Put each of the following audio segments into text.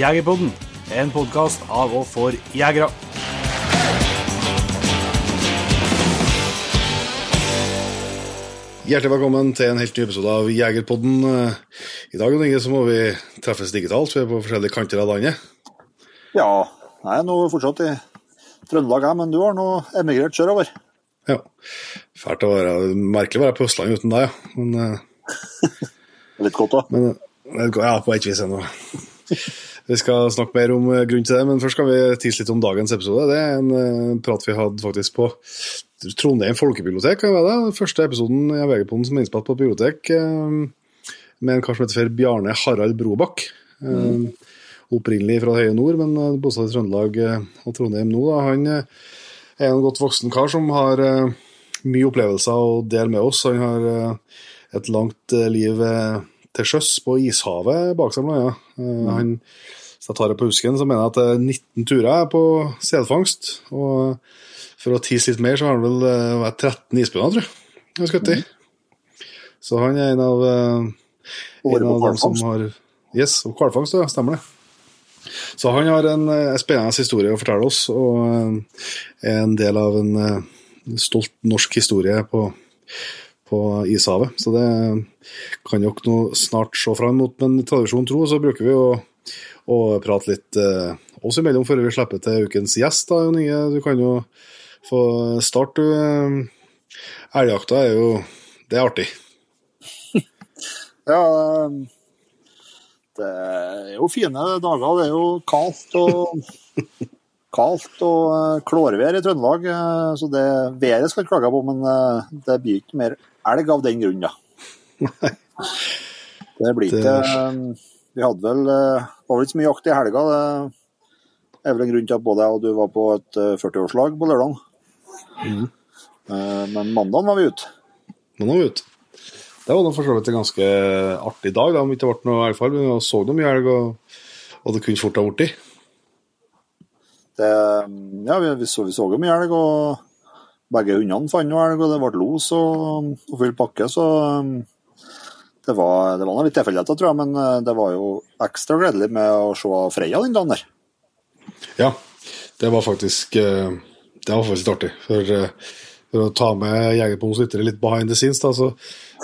Jegerpodden, en podkast av og for jegere. Hjertelig velkommen til en helt ny episode av Jegerpodden. I dag så må vi treffes digitalt, vi er på forskjellige kanter av landet. Ja, jeg er nå fortsatt i Trøndelag, jeg, men du har nå emigrert sørover. Ja. Fælt å være Merkelig å være på Østlandet uten deg, ja. Men, eh, Litt godt da? men eh, ja, på et vis ennå. Vi skal snakke mer om eh, grunnen til det, men først skal vi tise litt om dagens episode. Det er en eh, prat vi hadde faktisk på Trondheim folkebibliotek. kan det det? Første episoden i VG-poden som er innspilt på bibliotek, eh, med en kar som heter Bjarne Harald Brobakk. Mm. Opprinnelig fra Høye Nord, men bosatt i Trøndelag og Trondheim nå. Han er en godt voksen kar som har mye opplevelser å dele med oss. Han har et langt liv til sjøs på ishavet bak seg. Eh, han, hvis jeg tar det på husken, så mener jeg at det er 19 turer på selfangst. Og for å tise litt mer, så har han vel eh, vært 13 isbjørner, tror jeg. jeg skutt i. Så han er en av, eh, en av dem som har Yes, og hvalfangst, ja. Stemmer det. Så han har en eh, spennende historie å fortelle oss, og eh, er en del av en eh, stolt norsk historie på, på ishavet. Så det kan dere nå snart se fram mot, men tradisjon tro så bruker vi å, å prate litt eh, oss imellom før vi slipper til ukens gjest. da, Jon Inge. Du kan jo få starte, du. Eh, Elgjakta er jo Det er artig. Ja, eh, det er jo fine dager. Det er jo kaldt og kaldt og eh, klårvær i Trøndelag. Så det været skal jeg klage på, men det blir ikke mer elg av den grunn, da. Det blir Det ikke eh, Vi hadde vel Det var vel ikke så mye jakt i helga. Det er vel en grunn til at både jeg og du var på et eh, 40-årslag på lørdag. Mm. Men mandag var vi ute. Nå var vi ute. Det var da for så vidt en ganske artig dag, da, om det ikke ble noe elgfall. Men vi så noe mye elg, og, og det kunne fort ha blitt. Det, ja, vi, vi, så, vi så jo mye elg, og begge hundene fant jo elg, og det ble los og, og full pakke, så det var, det var litt tilfeldigheter, tror jeg, men uh, det var jo ekstra gledelig med å se Freya den dagen der. Ja, det var faktisk eh, Det var faktisk artig. For, eh, for å ta med Jegerpons lyttere litt behind the scenes, da, så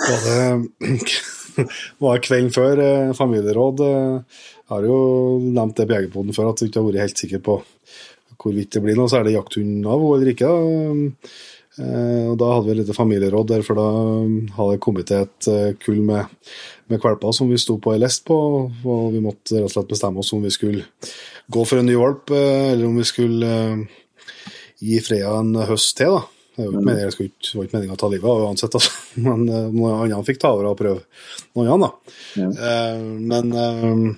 var det var kvelden før eh, familieråd. eh, Jeg har jo nevnt det på Jegerpoden før, at du ikke har vært helt sikker på hvorvidt det blir noe særlig jakthund av henne eller ikke. da. Eh, Og Da hadde vi et lite familieråd der, for da hadde det kommet til et eh, kull med, med valper som vi sto på ei lest på, og vi måtte rett og slett bestemme oss om vi skulle gå for en ny valp, eh, eller om vi skulle gi Freya en høst til. da. Det var ikke meningen, skulle ikke, det var ikke meningen å ta livet av uansett, altså. men noen andre fikk ta over og prøve noe annet. da. Ja. Eh, Men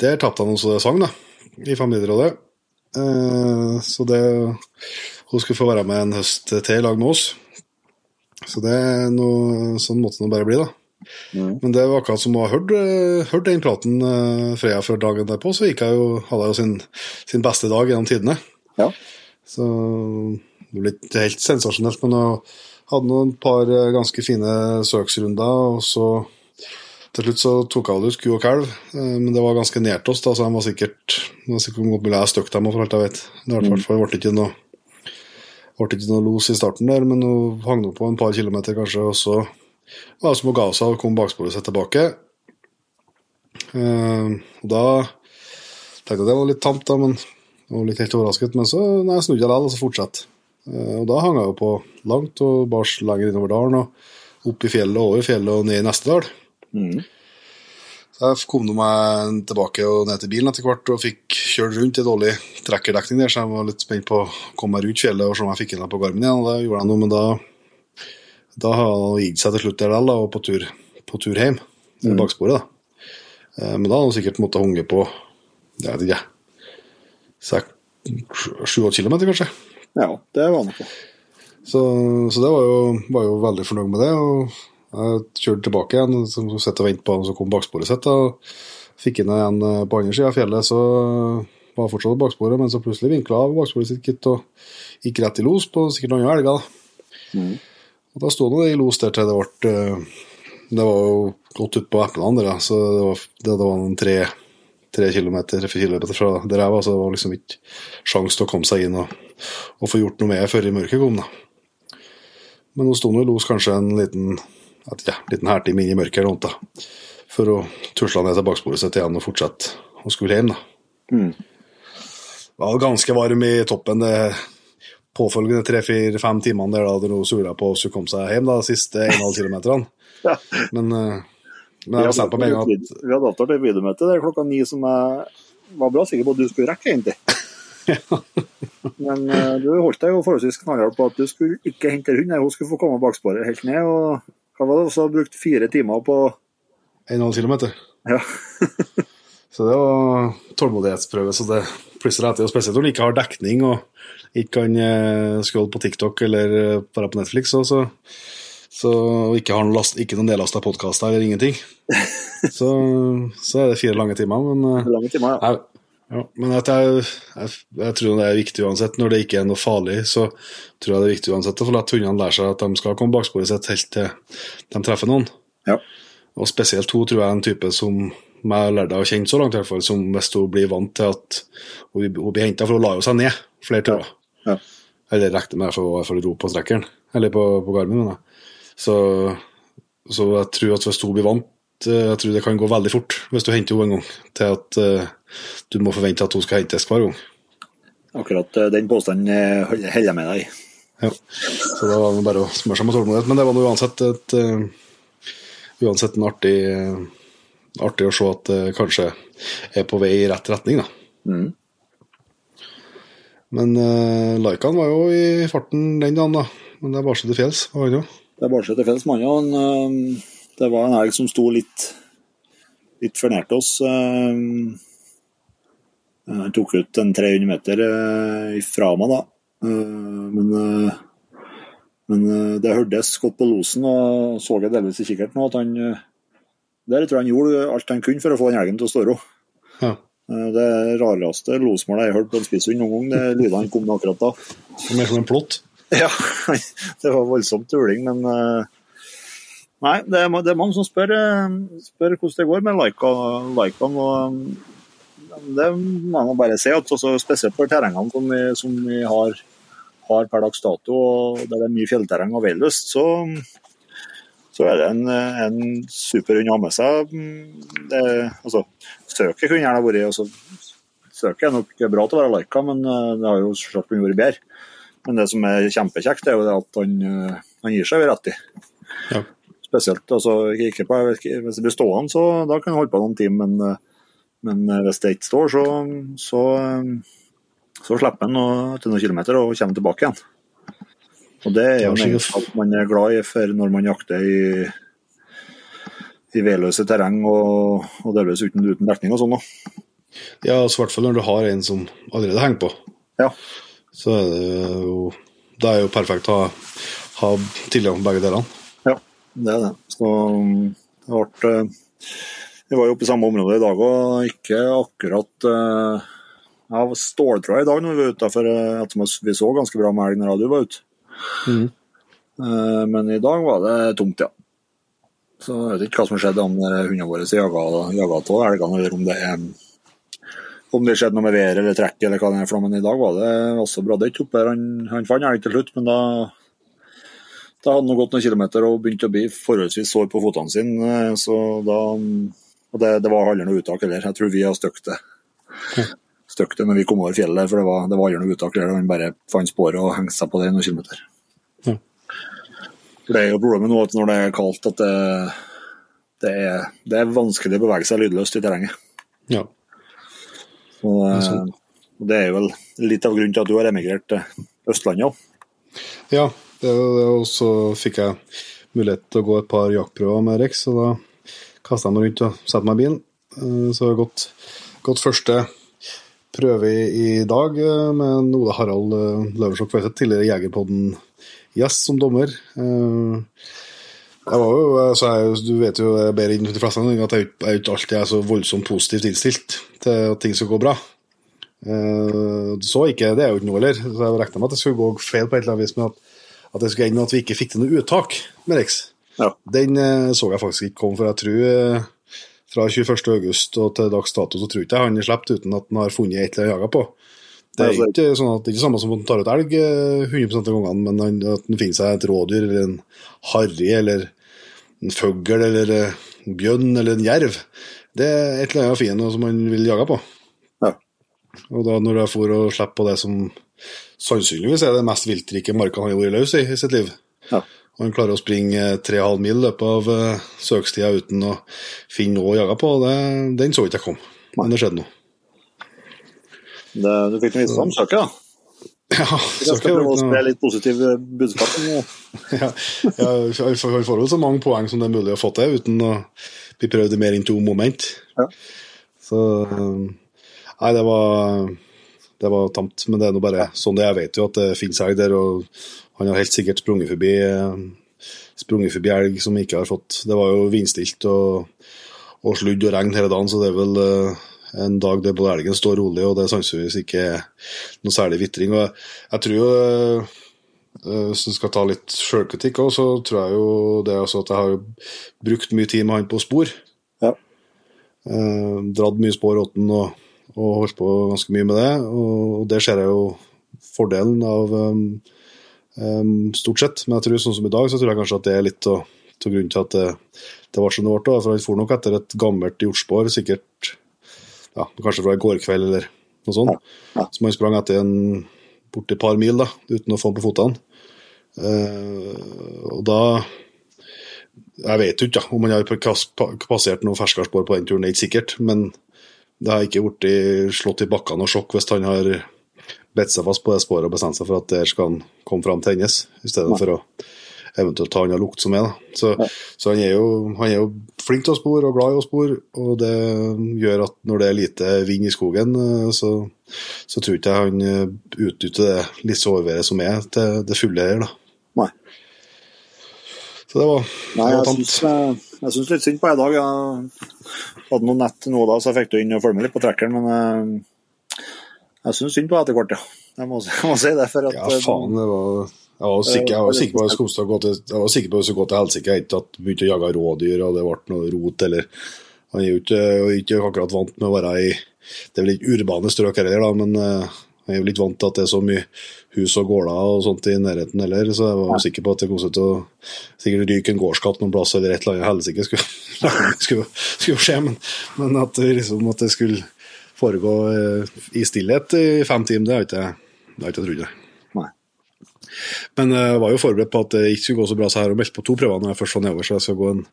der tapte han også det sang, da, i familierådet. Eh, Så det hun skulle få være med en høst til i lag med oss. Så det er noe, sånn måtte det bare bli, da. Mm. Men det var akkurat som hun har hørt, eh, hørt den praten eh, Freya før dagen derpå, så gikk jeg jo, hadde jeg jo sin, sin beste dag gjennom tidene. Ja. Så det ble ikke helt sensasjonelt, men jeg hadde noen par ganske fine søksrunder, og så til slutt så tok jeg ut ku og kalv, eh, men det var ganske nært oss, da, så de var sikkert det var sikkert mulig jeg støkk dem, for alt jeg vet. Det hvert fall ble ikke noe ble ikke noe los i starten der, men hun hang på en par kilometer kanskje, og så var det som hun ga seg og kom baksporet seg tilbake. Eh, og da tenkte jeg det var litt tamt, da, men jeg var litt helt overrasket. Men så nei, snudde jeg likevel, og så fortsatte. Eh, og da hang jeg jo på langt og bars lenger innover dalen, og opp i fjellet, over fjellet og ned i neste dal. Mm. Så jeg kom meg tilbake og ned til bilen etter hvert og fikk kjørt rundt i dårlig trekkerdekning der, så jeg var litt spent på å komme meg rundt fjellet og se om jeg fikk den på garmen igjen. og Det gjorde jeg nå, men da, da har han gitt seg til slutt der da, og på tur, på tur hjem, i baksporet. da. Eh, Men da hadde han sikkert måttet hunge på jeg vet ikke, sju-åtte kilometer, kanskje. Ja, det var noe. Så, så det var jo, var jo veldig fornøyd med det. og Jeg kjørte tilbake igjen så sitte og ventet på han som kom baksporet sitt. og Fikk inn igjen eh, på andre sida av fjellet, så var fortsatt på baksporet, men så plutselig vinkla av baksporet sitt gitt og gikk rett i los på sikkert noen elger. Mm. Og da sto det i los der til det ble eh, Det var jo godt utpå eplene, det, så det var, det, det var noen tre, tre kilometer, fire kilometer fra der jeg var, så det var liksom ikke sjans til å komme seg inn og, og få gjort noe med det før i mørket kom. da. Men nå sto i Los kanskje en liten at, ja, liten hærtime inn i mørket eller noe, sånt, for å tusle ned til baksporet sitt igjen og fortsette å skulle hjem. da. Mm. Var ganske varm i toppen det påfølgende tre-fire-fem timene der da det nå surra på å komme seg hjem, da, de siste 1,5 kilometerne. Ja. Men, eh, men jeg bestemte meg med en gang at Vi hadde avtalt et videomøte der klokka ni som jeg var bra sikker på at du skulle rekke, egentlig. Men eh, du holdt deg jo forholdsvis knallhardt på at du skulle ikke hente hund. Hun skulle få komme baksporet helt ned. og hva var det også brukt fire timer på 1,5 kilometer. Ja. Så det var tålmodighetsprøve. så det plutselig etter, og Spesielt når du ikke har dekning og ikke kan eh, scrolle på TikTok eller bare på Netflix, Og så, så ikke har noen, last, ikke noen nedlasta podkaster eller ingenting. Så, så er det fire lange timer. Men, eh, lange timer. Ja. jeg, ja, men at jeg, jeg, jeg tror det er viktig uansett. Når det ikke er noe farlig, så tror jeg det er viktig uansett å få latt hundene lære seg at de skal komme baksporet sitt helt til de treffer noen. Ja. Og spesielt hun tror jeg er en type som jeg har lært å kjenne så langt, i hvert fall, som hvis hun blir vant til at hun, hun blir henta, for hun la jo seg ned flere turer. Ja. Eller rekte med for, for å ro på strekkeren, eller på, på garmen. Så, så jeg tror at hvis hun blir vant, jeg tror det kan gå veldig fort hvis du henter henne en gang, til at eh, du må forvente at hun skal hentes hver gang. Akkurat eh, den påstanden eh, holder jeg med deg i. Ja. Så da var det bare å smøre seg med tålmodighet. Men det var uansett et eh, uansett en artig, eh, artig å se at det kanskje er på vei i rett retning, da. Mm. Men uh, Laikan var jo i farten den dagen, da. Men det er bare så til fjells. var han jo. Det er bare så til fjells og en, eh, det var en elg som sto litt, litt for nært oss. eh, Han tok ut en 300 meter fra ifra meg, da. Eh, Men, eh, men eh, det hørtes godt på losen, og så jeg delvis i kikkerten at han eh, Der tror jeg han gjorde alt han kunne for å få den elgen til å stå ro. Ja. Eh, Det rareste losmålet jeg har hørt på en spisshund noen gang, det lydene kom akkurat da. Mer som en plott. Ja, det var voldsomt uling, men eh, Nei, det er, det er mange som spør, eh, spør hvordan det går med eh, det må man bare si, at også spesielt for terrengene som vi, som vi har, har per dags dato, og der det er mye fjellterreng og veiløst, så, så er det en, en super hund å ha med seg. Det, altså, søket kunne gjerne vært altså, Søket er nok bra til å være Laika, men eh, det har jo selvsagt kunnet vært bedre. Men det som er kjempekjekt, er jo at han, eh, han gir seg rett i. Ja. Spesielt, altså, ikke på, Hvis det blir stående, så da kan du holde på noen timer, men, eh, men eh, hvis det ikke står, så, så, eh, så slipper en til noen kilometer og kommer tilbake igjen. Og Det er jo egenskap man er glad i for når man jakter i, i vedløse terreng og, og delvis uten, uten dekning og sånn. Ja, altså, i hvert fall når du har en som allerede henger på. Ja. Så er det jo Det er jo perfekt å ha, ha tilgang på begge delene. Det er det. Så um, det ble eh, Vi var jo oppe i samme område i dag og ikke akkurat uh, Jeg var ståltråd i dag når vi var ute, for uh, vi så ganske bra med elg når du var ute. Eh, men i dag var det tomt, ja. Så jeg vet ikke hva som skjedde om hundene våre jaga, jaga av elgene, eller om det er om det skjedde noe med været eller trekket eller hva det er for noe, men i dag var det også bra dødt oppe der. Han, han fant elg til slutt, men da da hadde han gått noen kilometer og begynt å bli forholdsvis sår på føttene sine. eh, Så da, og det, det var aldri noe uttak heller. Jeg tror vi har støkt det. Støkt det når vi kom over fjellet, for det var, det var aldri noe uttak der. Han bare fant sporet og hengte seg på det i noen kilometer. Ja. Det er jo problemet nå at når det er kaldt, at det, det, er, det er vanskelig å bevege seg lydløst i terrenget. Ja. Og, eh, sånn. det er vel litt av grunnen til at du har emigrert til Østlandet òg. Ja, det, det, og så fikk jeg mulighet til å gå et par jaktprøver med Rex, og da kasta jeg meg rundt og satte meg i bilen. Eh, Så har gått, gått første prøve i, dag eh, med Ole Harald eh, Løversokk Veiseth, tidligere Jegerpodden gjest som dommer. Jeg var jo, altså jeg, Du vet jo bedre enn de fleste at jeg er ikke alltid er så voldsomt positivt innstilt til at ting skal gå bra. Så ikke, det er jo ikke noe heller. Så jeg regna med at det skulle gå feil på et eller annet vis, men at, at det skulle ende med at vi ikke fikk til noe uttak med Rex. Ja. Den eh, så jeg faktisk ikke komme, for jeg tror, eh, fra 21.8 og til dags dato så tror jeg ikke han er sluppet uten at han har funnet et eller annet å jage på. Det er ikke sånn at det er ikke samme som at han tar ut elg eh, 100 av gangene, men han, at han finner seg et rådyr eller en harry eller en fugl eller eh, en bjørn eller en jerv. Det er et eller annet fint som han vil jage på. Ja. Og da når jeg får og slipper på det som sannsynligvis er det mest viltrike marka han har vært løs i i sitt liv. Ja. Og han klarer å springe 3,5 mil i løpet av uh, søkstida uten å finne noe å jage på. Det, den så ikke jeg kom, men det skjedde noe. Det, du fikk vite om søket, da. Ja, Jeg så skal prøve å spre litt positiv eh, budskap. ja, ja, han får jo så mange poeng som det er mulig å få til, uten å bli prøvd i mer enn to moment. Ja. Så um, Nei, det var det var tamt, men det er nå bare sånn det er. Jeg vet jo at det finnes elg der, og han har helt sikkert sprunget forbi eh, sprunget forbi elg som ikke har fått Det var jo vindstilt og, og sludd og regn hele dagen, så det er vel eh, en dag der både elgen står rolig, og det er sannsynligvis ikke noe særlig vitring. Og jeg, tror jo eh, Hvis en skal ta litt sjølkritikk òg, så tror jeg jo det også at jeg har brukt mye tid med han på spor. Ja. Eh, dratt mye spor åtten og, og holdt på ganske mye med det. Og, det ser jeg jo fordelen av um, um, stort sett. Men jeg tror sånn som i dag, så tror jeg kanskje at det er litt av grunnen til at det, det ble som det ble. For han for nok etter et gammelt hjortspor, sikkert ja, kanskje fra i går kveld eller noe sånt. så Som han sprang etter en borti et par mil da, uten å få den på føttene. Uh, og da Jeg vet jo ikke ja, om han har passert noen ferskere spor på den turen, det er ikke sikkert. Men det har ikke blitt slått i bakkene og sjokk hvis han har bedt seg fast på det sporet og bestemt seg for at der skal han komme fram til hennes, i stedet for å eventuelt ta annen lukt som er. Så, så han, er jo, han er jo flink til å spore og glad i å spore, og det gjør at når det er lite vind i skogen, eh, så, så tror ikke jeg han eh, utnytter det litt sårværet som er, til det fulle her. da. Så det var, Nei, det var jeg tamt. eh, jeg syns litt synd på deg i dag. Jeg hadde noe nett nå da, så jeg fikk du inn og følge med litt på trekkeren, men jeg, jeg syns synd på deg etter hvert, ja. Jeg må, jeg må si det. For at, Ja, faen, det var jeg var sikker, jeg var sikker på at det skulle gå til, jeg var sikker på at det skulle gå til helsike. Jeg at begynte å jage rådyr, og det ble noe rot, eller Han er jo ikke, ikke akkurat vant med å være i Det er vel ikke urbane strøk heller, da, men jeg han er jo litt vant til at det er så mye hus og gårder og sånt i nærheten heller, så jeg var sikker på at det kom til å sikkert ryke en gårdskatt noen plass eller et eller annet helsike skulle, skulle, skulle skje, men, men at, det liksom, at det skulle foregå eh, i stillhet i fem timer, det har ikke jeg det har ikke jeg trodd. Men eh, jeg var jo forberedt på at det ikke skulle gå så bra, så jeg har meldt på to prøver når jeg først var nedover, så jeg skal gå en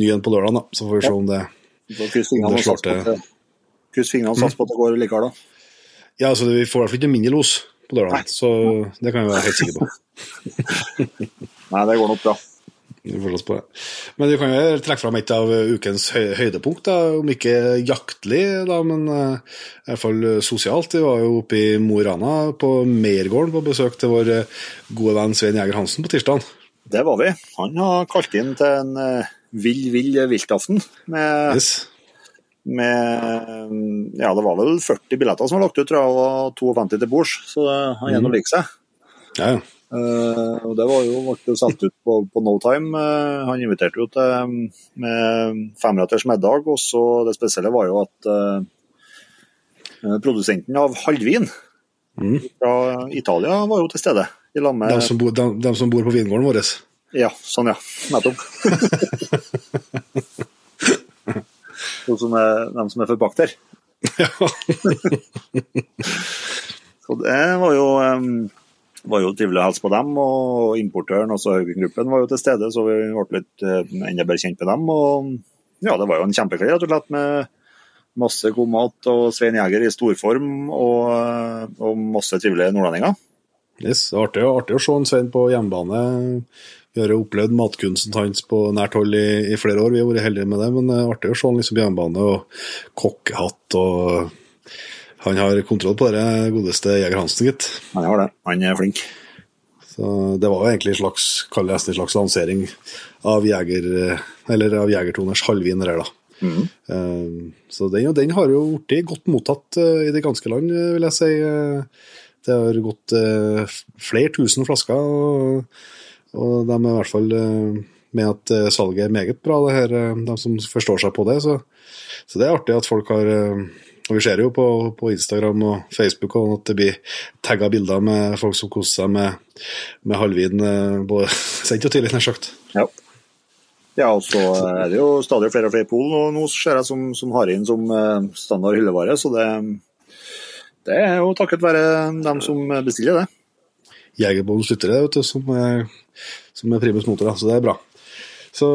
ny en på lørdag. Da. Så får vi se om det Om det slår til. kryss fingrene og sats på at det går likevel, da. Ja, altså vi får i hvert fall ikke mindre los på lørdag, så det kan jeg være helt sikker på. Nei, det går nok bra. Vi får oss på det. Men vi kan jo trekke fram et av ukens høydepunkt, da, om ikke jaktlig, da, men uh, i hvert fall sosialt. Vi var jo oppe i Mo i Rana på Meiergården på besøk til vår eh, gode venn Svein Jæger Hansen på tirsdag. Det var vi. Han har kalt inn til en uh, vill, vill viltaften med, Yes. Med Ja, det var vel 40 billetter som var lagt ut, tror jeg, og 52 til bords, så han er nå lik seg. Ja, ja. Uh, og det var jo, ble jo solgt ut på, på no time. Uh, han inviterte jo til um, med femretters middag, og så det spesielle var jo at eh, produsenten av halvvin Mm. fra Italia var jo til stede. De, som bor, de, de som bor på vingården vår. Ja, sånn ja. Nettopp. de, som er, de som er født bak der. Ja. Så det var jo, var jo trivelig å hilse på dem, og importøren, altså Haugen-gruppen, var jo til stede, så vi ble litt enda bedre kjent med dem. Og ja, det var jo en kjempekveld, rett og slett, med masse god mat og Svein Jæger i storform, og, eh, og masse trivelige nordlendinger. Yes, artig, artig å se en Svein på hjemmebane. Vi har jo opplevd matkunsten hans på nært hold i, i flere år, vi har vært heldige med det, men det er artig å se han liksom på hjemmebane og kokkehatt og Han har kontroll på det godeste Jeger Hansen, gitt. Han har det. Han er flink. Så det var jo egentlig en slags, en slags lansering av Jeger, eller av Jegertoners halvvin her, da. Eh, Så den, og den har jo blitt godt mottatt eh, i det ganske land, eh, vil jeg si. Eh, Det har gått eh, flere tusen flasker, og, og de er i hvert fall med at eh, salget er meget bra, det her, eh, de som forstår seg på det. Så, så det er artig at folk har eh, og Vi ser jo på, på Instagram og Facebook og at det blir tagga bilder med folk som koser seg med, med halvvin eh, både sent og tidlig, nær sagt. Ja. Ja, og så er det jo stadig flere og flere pol, og nå ser jeg som, som har inn som eh, standard hyllevare. Så det, det er jo takket være dem som bestiller det. Jegerboden Sluttere, vet du, som er, som er primus motor, da, så det er bra. Så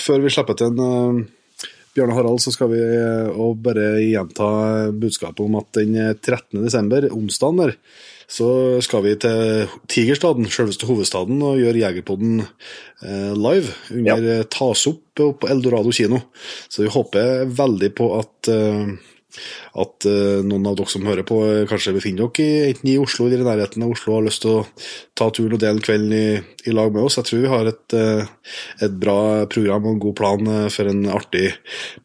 før vi slipper til en uh, Bjørne Harald, så skal vi uh, bare gjenta budskapet om at den 13. desember, onsdagen der, så skal vi til Tigerstaden, selveste hovedstaden, og gjøre Jegerpodden live under ja. Tas opp på Eldorado kino. Så vi håper veldig på at at uh, noen av dere som hører på, kanskje befinner dere enten i Oslo eller i nærheten av Oslo og har lyst til å ta turen og dele kvelden i, i, lag med oss. Jeg tror vi har et, uh, et, bra program og en god plan for en artig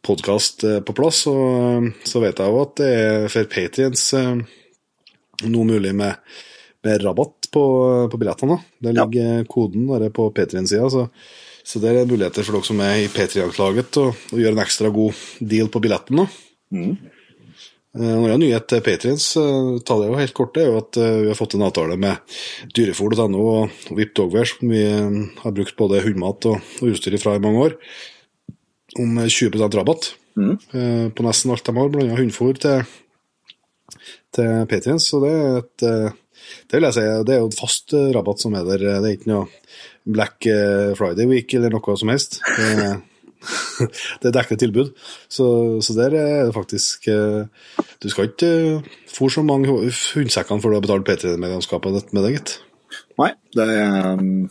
podkast på plass. Og så vet jeg jo at det er for Patriens noe mulig med, med rabatt på, på billettene. Der ligger ja. koden der på Patriens-sida. Så, så det er muligheter for dere som er i Patrian-klaget, å, å gjøre en ekstra god deal på billetten. Mm. En jeg annen nyhet til Patriens, tar ta det jo helt kort, er jo at eh, vi har fått en avtale med dyrefòr.no og VIP Dogware, som vi har brukt både hundmat og utstyr fra i mange år, om 20 rabatt mm. på nesten alt de har, bl.a. hundefôr til, til Patriens. Så det er et det vil jeg si, det er jo en fast rabatt som er der. Det er ikke noe Black Friday Week eller noe som helst. Det er det er dekkende tilbud. Så, så, der er det faktisk eh, Du skal ikke eh, få så mange hundsekkene for du har betalt P3-medlemskapet med deg, gitt. Nei, det er, mm,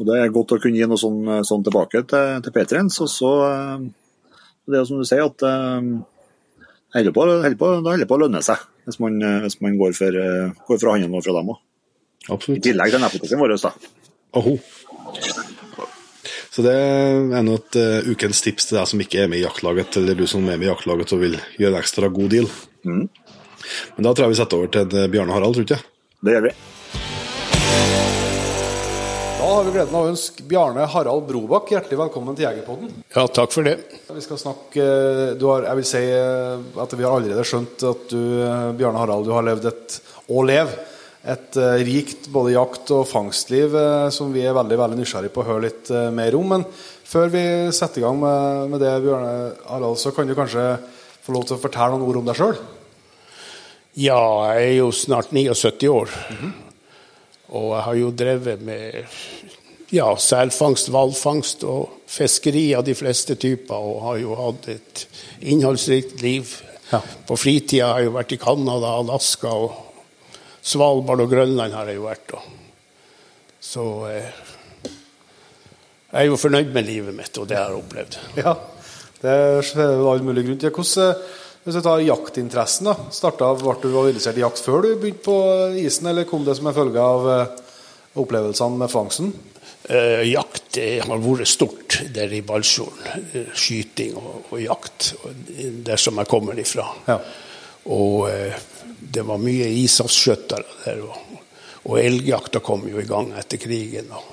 det er, godt å kunne gi noe sånn, sånn tilbake til, til P3-en. Så, så, eh, det er jo som du sier, at det holder på, holder på, å lønne seg hvis man, hvis man går, for, går fra handle og fra dem òg. I tillegg til nettbutikken vår, da. Oho. Så det er nå et uh, ukens tips til deg som ikke er med i jaktlaget, eller du som er med i jaktlaget og vil gjøre en ekstra god deal. Mm. Men da tror jeg vi setter over til eh, Bjarne Harald, tror du ikke? Det gjør vi. Da har vi gleden av å ønske Bjarne Harald Brobakk hjertelig velkommen til Jegerpodden. Ja, takk for det. Vi skal snakke du har, Jeg vil si at vi har allerede skjønt at du, Bjarne Harald, du har levd et og lever et uh, rikt både jakt- og fangstliv uh, som vi er veldig veldig nysgjerrig på å høre litt uh, mer om. Men før vi setter i gang med, med det, Bjørne Harald, så kan du kanskje få lov til å fortelle noen ord om deg sjøl? Ja, jeg er jo snart 79 år. Mm -hmm. Og jeg har jo drevet med ja, selfangst, hvalfangst og fiskeri av de fleste typer. Og har jo hatt et innholdsrikt liv. Ja. På fritida har jeg jo vært i Canada, Alaska og Svalbard og Grønland har jeg jo vært. Og. Så eh, jeg er jo fornøyd med livet mitt og det jeg har opplevd. Ja, det er all mulig grunn til. Hvordan, eh, hvis du tar jaktinteressen, da, starta, ble du interessert i jakt før du begynte på isen, eller kom det som en følge av eh, opplevelsene med fangsten? Eh, jakt har vært stort der i Balsfjorden. Eh, skyting og, og, jakt, der som jeg kommer ifra. Ja. Og eh, det var mye ishavsskjøttere der. Og, og elgjakta kom jo i gang etter krigen. Og,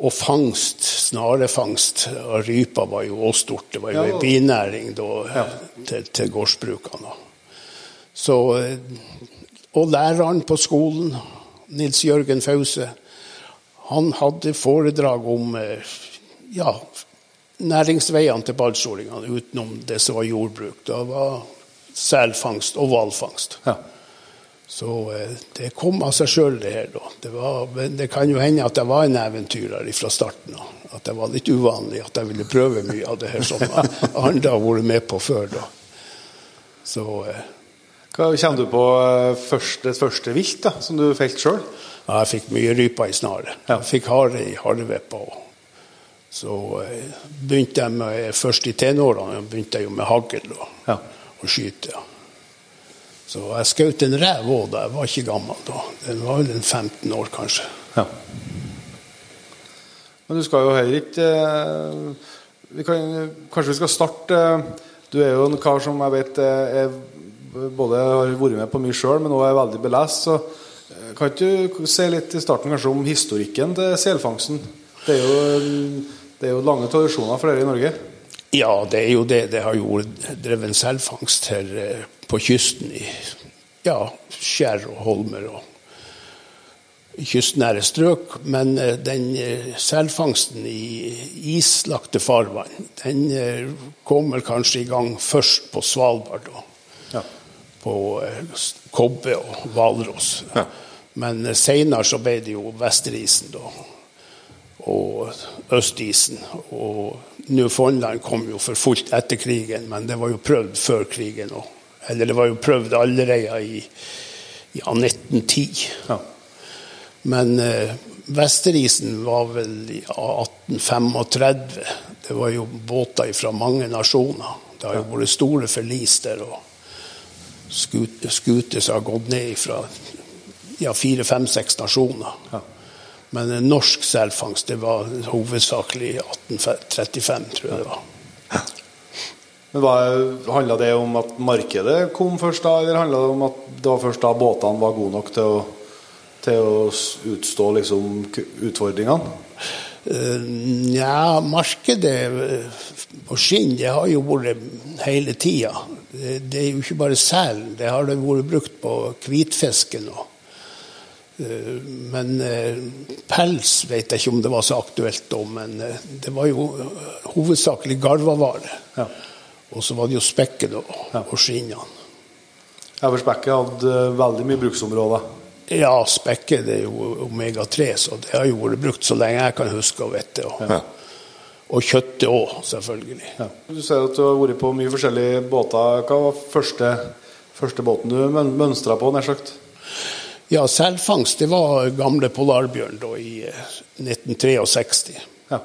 og fangst, snarefangst av rypa var jo også stort. Det var jo en binæring da, ja. til, til gårdsbrukene. Så, og læreren på skolen, Nils Jørgen Fause, han hadde foredrag om ja, næringsveiene til balsjordingene utenom det som var jordbruk. Da var selfangst og hvalfangst. Ja. Så eh, det kom av seg sjøl, det her. da. Det, var, det, kan jo hende at jeg var en eventyrer fra starten av. At det var litt uvanlig at jeg ville prøve mye av det her som andre har vært med på før. da. Så... Eh, Hva Kommer du på eh, første, første vilt da, som du felt sjøl? Ja, jeg fikk mye ryper i snaret. Ja. Jeg fikk hare i hareveppa òg. Så begynte jeg med, først i tenårene begynte jeg jo med hagl. Ja å skyte. Så jeg skjøt en rev òg da jeg var ikke gammel da. Den var vel en 15 år, kanskje. Ja. Men du skal jo heller ikke eh, vi kan, Kanskje vi skal starte Du er jo en kar som jeg vet eh, er, både har vært med på mye sjøl, men òg er veldig belest. Så eh, kan ikke du si litt i starten kanskje om historikken til selfangsten? Det er jo, det er jo lange tradisjoner for dere i Norge? Ja, det er jo det. Det har jo drevet selfangst her eh, på kysten i ja, skjær og holmer og kystnære strøk. Men eh, den eh, selfangsten i islagte farvann, den kom vel kanskje i gang først på Svalbard. og Ja. På kobbe og hvalross. Ja. Men seinere så ble det jo Vesterisen, da og Østisen. Og Newfoundland kom jo for fullt etter krigen, men det var jo prøvd før krigen òg. Eller det var jo prøvd allerede i ja, 1910. Ja. Men eh, Vesterisen var vel i 1835. Det var jo båter fra mange nasjoner. Det har jo vært store forlis der. og Skuter som har gått ned fra ja, fire, fem, seks nasjoner. Ja. Men norsk selfangst det var hovedsakelig i 1835, tror jeg det var. Men Handla det om at markedet kom først da, eller handla det om at det var først da båtene var gode nok til å, til å utstå liksom, utfordringene? Nja, ja, markedet på skinn det har jo vært hele tida. Det, det, er jo ikke bare selen. Det har det vært brukt på hvitfisken Eh, men eh, pels vet jeg ikke om det var så aktuelt da, men eh, det var jo hovedsakelig garvavare. Ja. Og så var det jo spekket og, ja. og skinnene. Ja, for spekket hadde veldig mye bruksområder? Ja, spekket det er jo omega-3, så det har jo vært brukt så lenge jeg kan huske og vite. Og, ja. og kjøttet òg, selvfølgelig. Ja. Du sier at du har vært på mye forskjellige båter. Hva var første, første båten du mønstra på, nær sagt? Ja, selfangst det var gamle Polarbjørn da, i 1963. Eh, ja.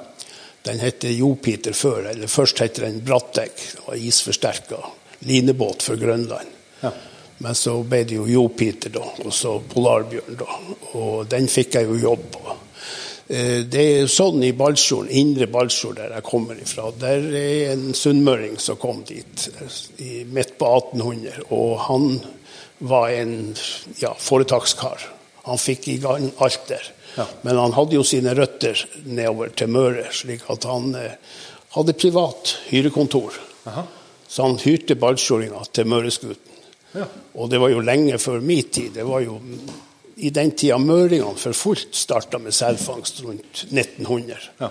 Den het Jopiter før. eller Først het den Brattegg. Det var isforsterka linebåt for Grønland. Ja. Men så ble det jo Jopiter, da, og så Polarbjørn. da, Og den fikk jeg jo jobb på. Eh, det er sånn i Balsfjorden, indre Balsfjord, der jeg kommer ifra. Der er en sunnmøring som kom dit midt på 1800. Og han var en ja, foretakskar. Han fikk i gang alt der. Ja. Men han hadde jo sine røtter nedover til Møre, slik at han eh, hadde privat hyrekontor. Aha. Så han hyrte ballskjoringa til Møreskuten. Ja. Og det var jo lenge før min tid. Det var jo i den tida møringene for fullt starta med selfangst rundt 1900. Ja.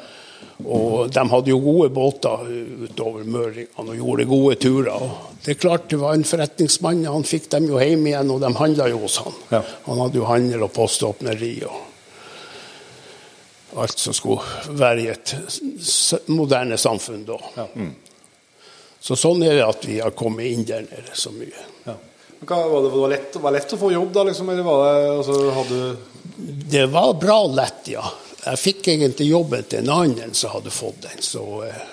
Og de hadde jo gode båter utover Møringene og gjorde gode turer. Og det er klart det var en forretningsmann. Han fikk dem jo hjem igjen, og de handla jo hos han. Ja. Han hadde jo handel og poståpneri og alt som skulle være i et moderne samfunn da. Ja. Mm. Så sånn er det at vi har kommet inn der nede så mye. Hva, var, det, var, lett, var det lett å få jobb, da? Liksom, eller var det, altså, hadde... det var bra lett, ja. Jeg fikk egentlig jobben til en annen som hadde fått den. Så eh,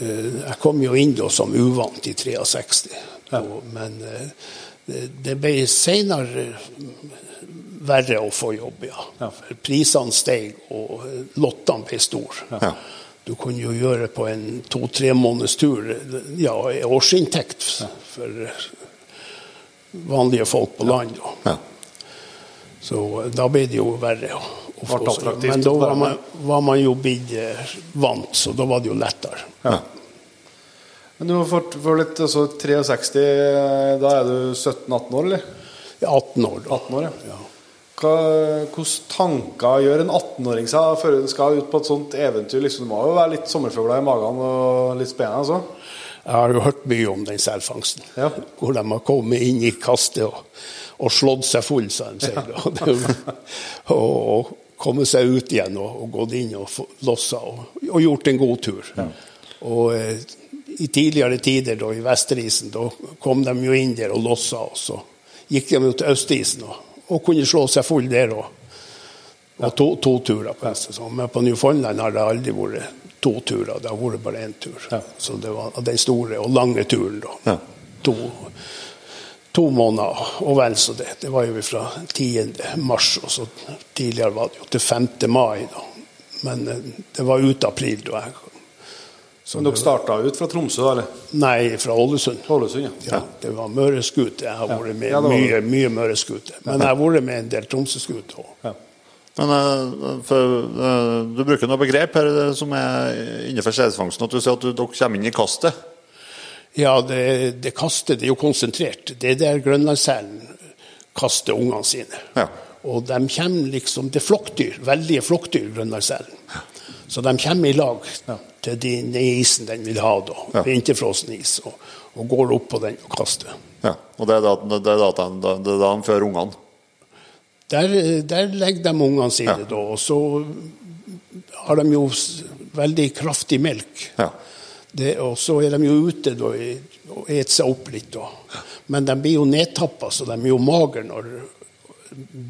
eh, jeg kom jo inn da som uvant i 63. Ja. Men eh, det ble senere verre å få jobb, ja. ja. Prisene steg, og lottene ble store. Ja. Du kunne jo gjøre på en to-tre måneders tur ja, årsinntekt for vanlige folk på land. Ja. Så da ble det jo verre. Men da var man, var man jo blitt eh, vant, så da var det jo lettere. Ja. Men du får, får litt altså 63, da er du 17-18 år, eller? Ja, 18 år. Da. 18 år ja. ja. Hva, hvordan tanker gjør en 18-åring seg før hun skal ut på et sånt eventyr? Liksom, det må jo være litt sommerfugler i magen og litt spennende? Altså. Jeg har jo hørt mye om den selfangsten. Ja. Hvor de har kommet inn i kastet og, og slått seg full, som de sier. Ja. og, og, kommet seg ut igjen og, og gått inn og lossa og, og, gjort en god tur. Ja. Og eh, i tidligere tider, da, i Vesterisen, da kom de jo inn der og lossa, og så gikk de jo til Østisen og, og kunne slå seg full der òg. Og to, to, turer på sesong. Men på Newfoundland har det aldri vært to turer, det har vært bare én tur. Ja. Så det var den store og lange turen, da. Ja. To to måneder og vel så det. Det var jo fra 10. mars, og så tidligere var det jo til 5. mai. da. Men eh, det var ut april da jeg så Men dere starta ut fra Tromsø, eller? Nei, fra Ålesund. Ålesund ja. ja. Det var Møreskute. Jeg har vært med ja, mye, mye Møreskute. Men jeg har vært med en del Tromsøskute òg. Ja. Men eh, for, eh, du bruker noe begrep her eh, som er innenfor skjedefangsten, at du sier at dere kommer inn i kastet. Ja, det, det kastet det er jo konsentrert. Det er der grønlandsselen kaster ungene sine. Ja. Og de kommer liksom Det er flokkdyr, veldige flokkdyr, grønlandsselen. Så de kommer i lag til den isen den vil ha, da. Ja. Vinterfrossen is. Og, og går opp på den og kaster. Ja. Og det er da, det er da, det er da de fører ungene. Der, der legger de ungene sine, Ja. da. Og så har de jo veldig kraftig melk. Ja. Det, og så er de jo ute da, og eter seg opp litt. Da. Men de blir jo nedtappa, så de er jo magre når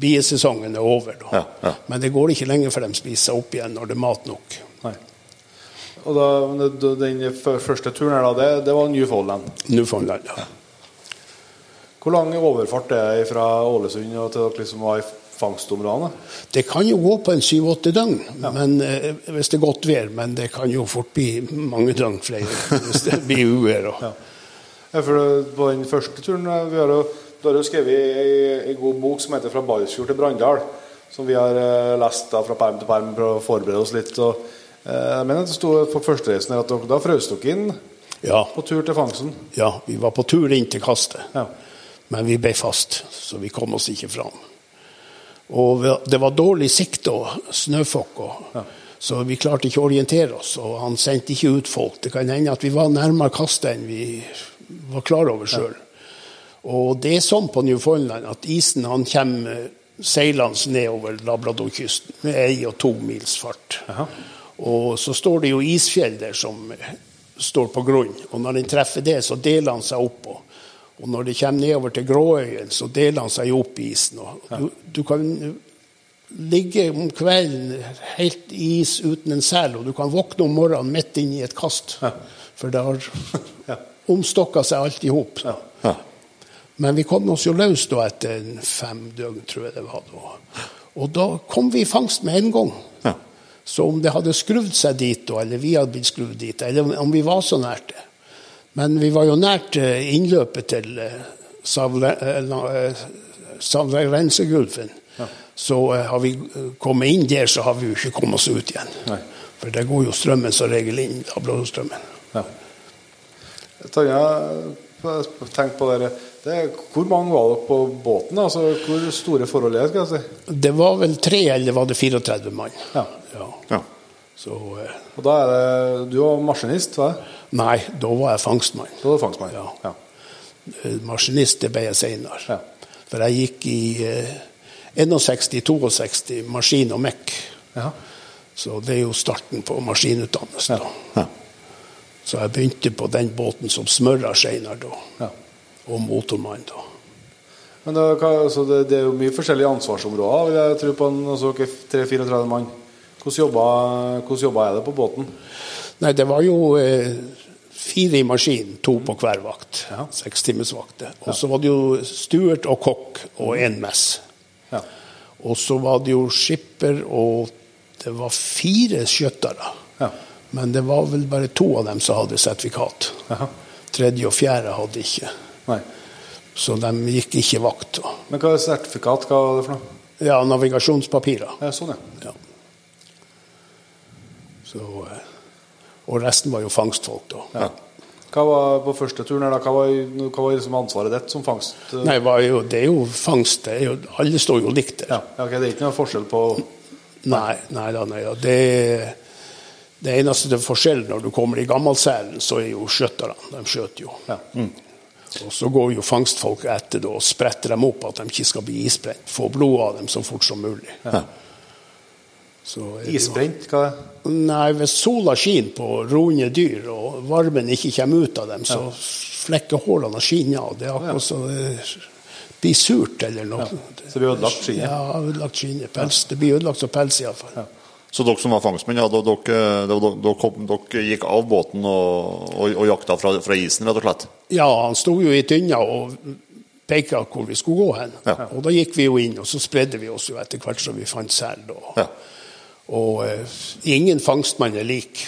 biesesongen er over. Da. Ja, ja. Men det går ikke lenge før de spiser seg opp igjen når det er mat nok. Nei. Og da, den første turen her, da, det, det var Newfoundland. Newfoundland, ja. Hvor lang overfart er det fra Ålesund og til dere liksom var i fangstområdene? Det kan jo gå på en syv-åtte døgn men, eh, hvis det er godt vær, men det kan jo fort bli mange døgn flere hvis det blir uvær. Ja. Ja, for På den første turen eh, vi har jo, Du har jo skrevet ei, en god bok som heter 'Fra Balsfjord til Brandal', som vi har eh, lest da fra perm til perm for å forberede oss litt. Og, eh, jeg mener det sto på førstereisen at dere, da frøs dere inn Ja, på tur til fangsten. ja, vi var på tur inn til kastet, Ja. Men vi ble fast, så vi kom oss ikke fram. Og det var dårlig sikt og snøfokk, Ja. så vi klarte ikke å orientere oss. Og han sendte ikke ut folk. Det kan hende at vi var nærmere kastet enn vi var klar over sjøl. Og det er sånn på Newfoundland at isen han kommer seilende nedover Labradorkysten med ei og to mils fart. Og så står det jo isfjell der som står på grunn. Og når den treffer det, så deler han seg opp. Og, når det kommer nedover til Gråøyen, så deler han seg opp i isen. Og du, du kan ligge om kvelden helt i is uten en sel, og du kan våkne om morgenen midt inne i et kast. For det har Ja. omstokka seg alt i hop. Ja. Men vi kom oss jo løs da etter fem døgn, tror jeg det var. da. Og da kom vi i fangst med en gang. Ja. Så om det hadde skrudd seg dit, eller vi hadde blitt skrudd dit, eller om vi var så nært det Men vi var jo nært eh, innløpet til eh, Savle- eh, Savlensegulfen. Så har vi kommet inn der, så har vi jo ikke kommet oss ut igjen. Nei. For der går jo strømmen som regel inn, Labradorstrømmen. Ja. Tanja, tenk på dere. Det, hvor mange var dere på båten? Altså, hvor store forhold er det? skal jeg si? Det var vel tre, eller var det 34 mann? Ja. Ja. Ja. Så eh, Og da er det Du var maskinist, var det? Nei, da var jeg fangstmann. Da var du fangstmann? Ja. ja. Eh, Maskinist det ble jeg senere. Ja. For jeg gikk i eh, 61-62 maskin og mekk. Ja. Så det er jo starten på maskinutdannelsen. Ja. da. Så jeg begynte på den båten som smører senere, da. Ja. Og motormann, da. Men det, altså det, det er jo mye forskjellige ansvarsområder, vil jeg tro på en altså, dere er 3-34 mann. Hvordan jobba, hvordan jobba er det på båten? Nei, det var jo eh, fire i maskinen, to på hver vakt. Ja. Sekstimersvakter. Og så var det jo stuert og kokk og én mess. Ja. Og så var det jo skipper, og det var fire skjøttere. Ja. Men det var vel bare to av dem som hadde sertifikat. Aha. Tredje og fjerde hadde ikke. Nei. Så de gikk ikke vakt. Men hva er sertifikat? Hva er det for noe? Ja, navigasjonspapirer. Ja, sånn, ja. Ja. Så, eh, og resten var jo fangstfolk, da. ja. Hva var på første turen her, da? Hva var, hva var liksom ansvaret ditt som fangst? Nei, var jo, det er jo fangst. Det er jo, alle står jo likt der. Ja, Okay, Det er ikke noen forskjell på Nei, nei da, nei da. Det, det eneste det er forskjellen når du kommer i gammelselen, så er jo skjøtterne. De skjøter jo. ja. Og så går jo fangstfolk etter det og spretter dem opp at de ikke skal bli isbrent. Få blod av dem så fort som mulig. Jo- Isbrent? Hva? Nei, hvis sola skinner på roende dyr, og varmen ikke kommer ut av dem, så flekker hårene og skinner av. Det er akkurat som det blir surt eller noe. Så det blir ødelagt skinnet? Ja, ødelagt skinnet. Pels. Det blir ødelagt som pels, iallfall. Så dere som var fangstmenn, ja, dere, dere, dere, dere gikk av båten og, og, og jakta fra, fra isen, rett og slett? Ja, han sto jo i tynna og peka hvor vi skulle gå hen. Ja. Og da gikk vi jo inn, og så spredde vi oss jo etter hvert som vi fant sel. Og, Ja. Og eh, ingen fangstmann er lik.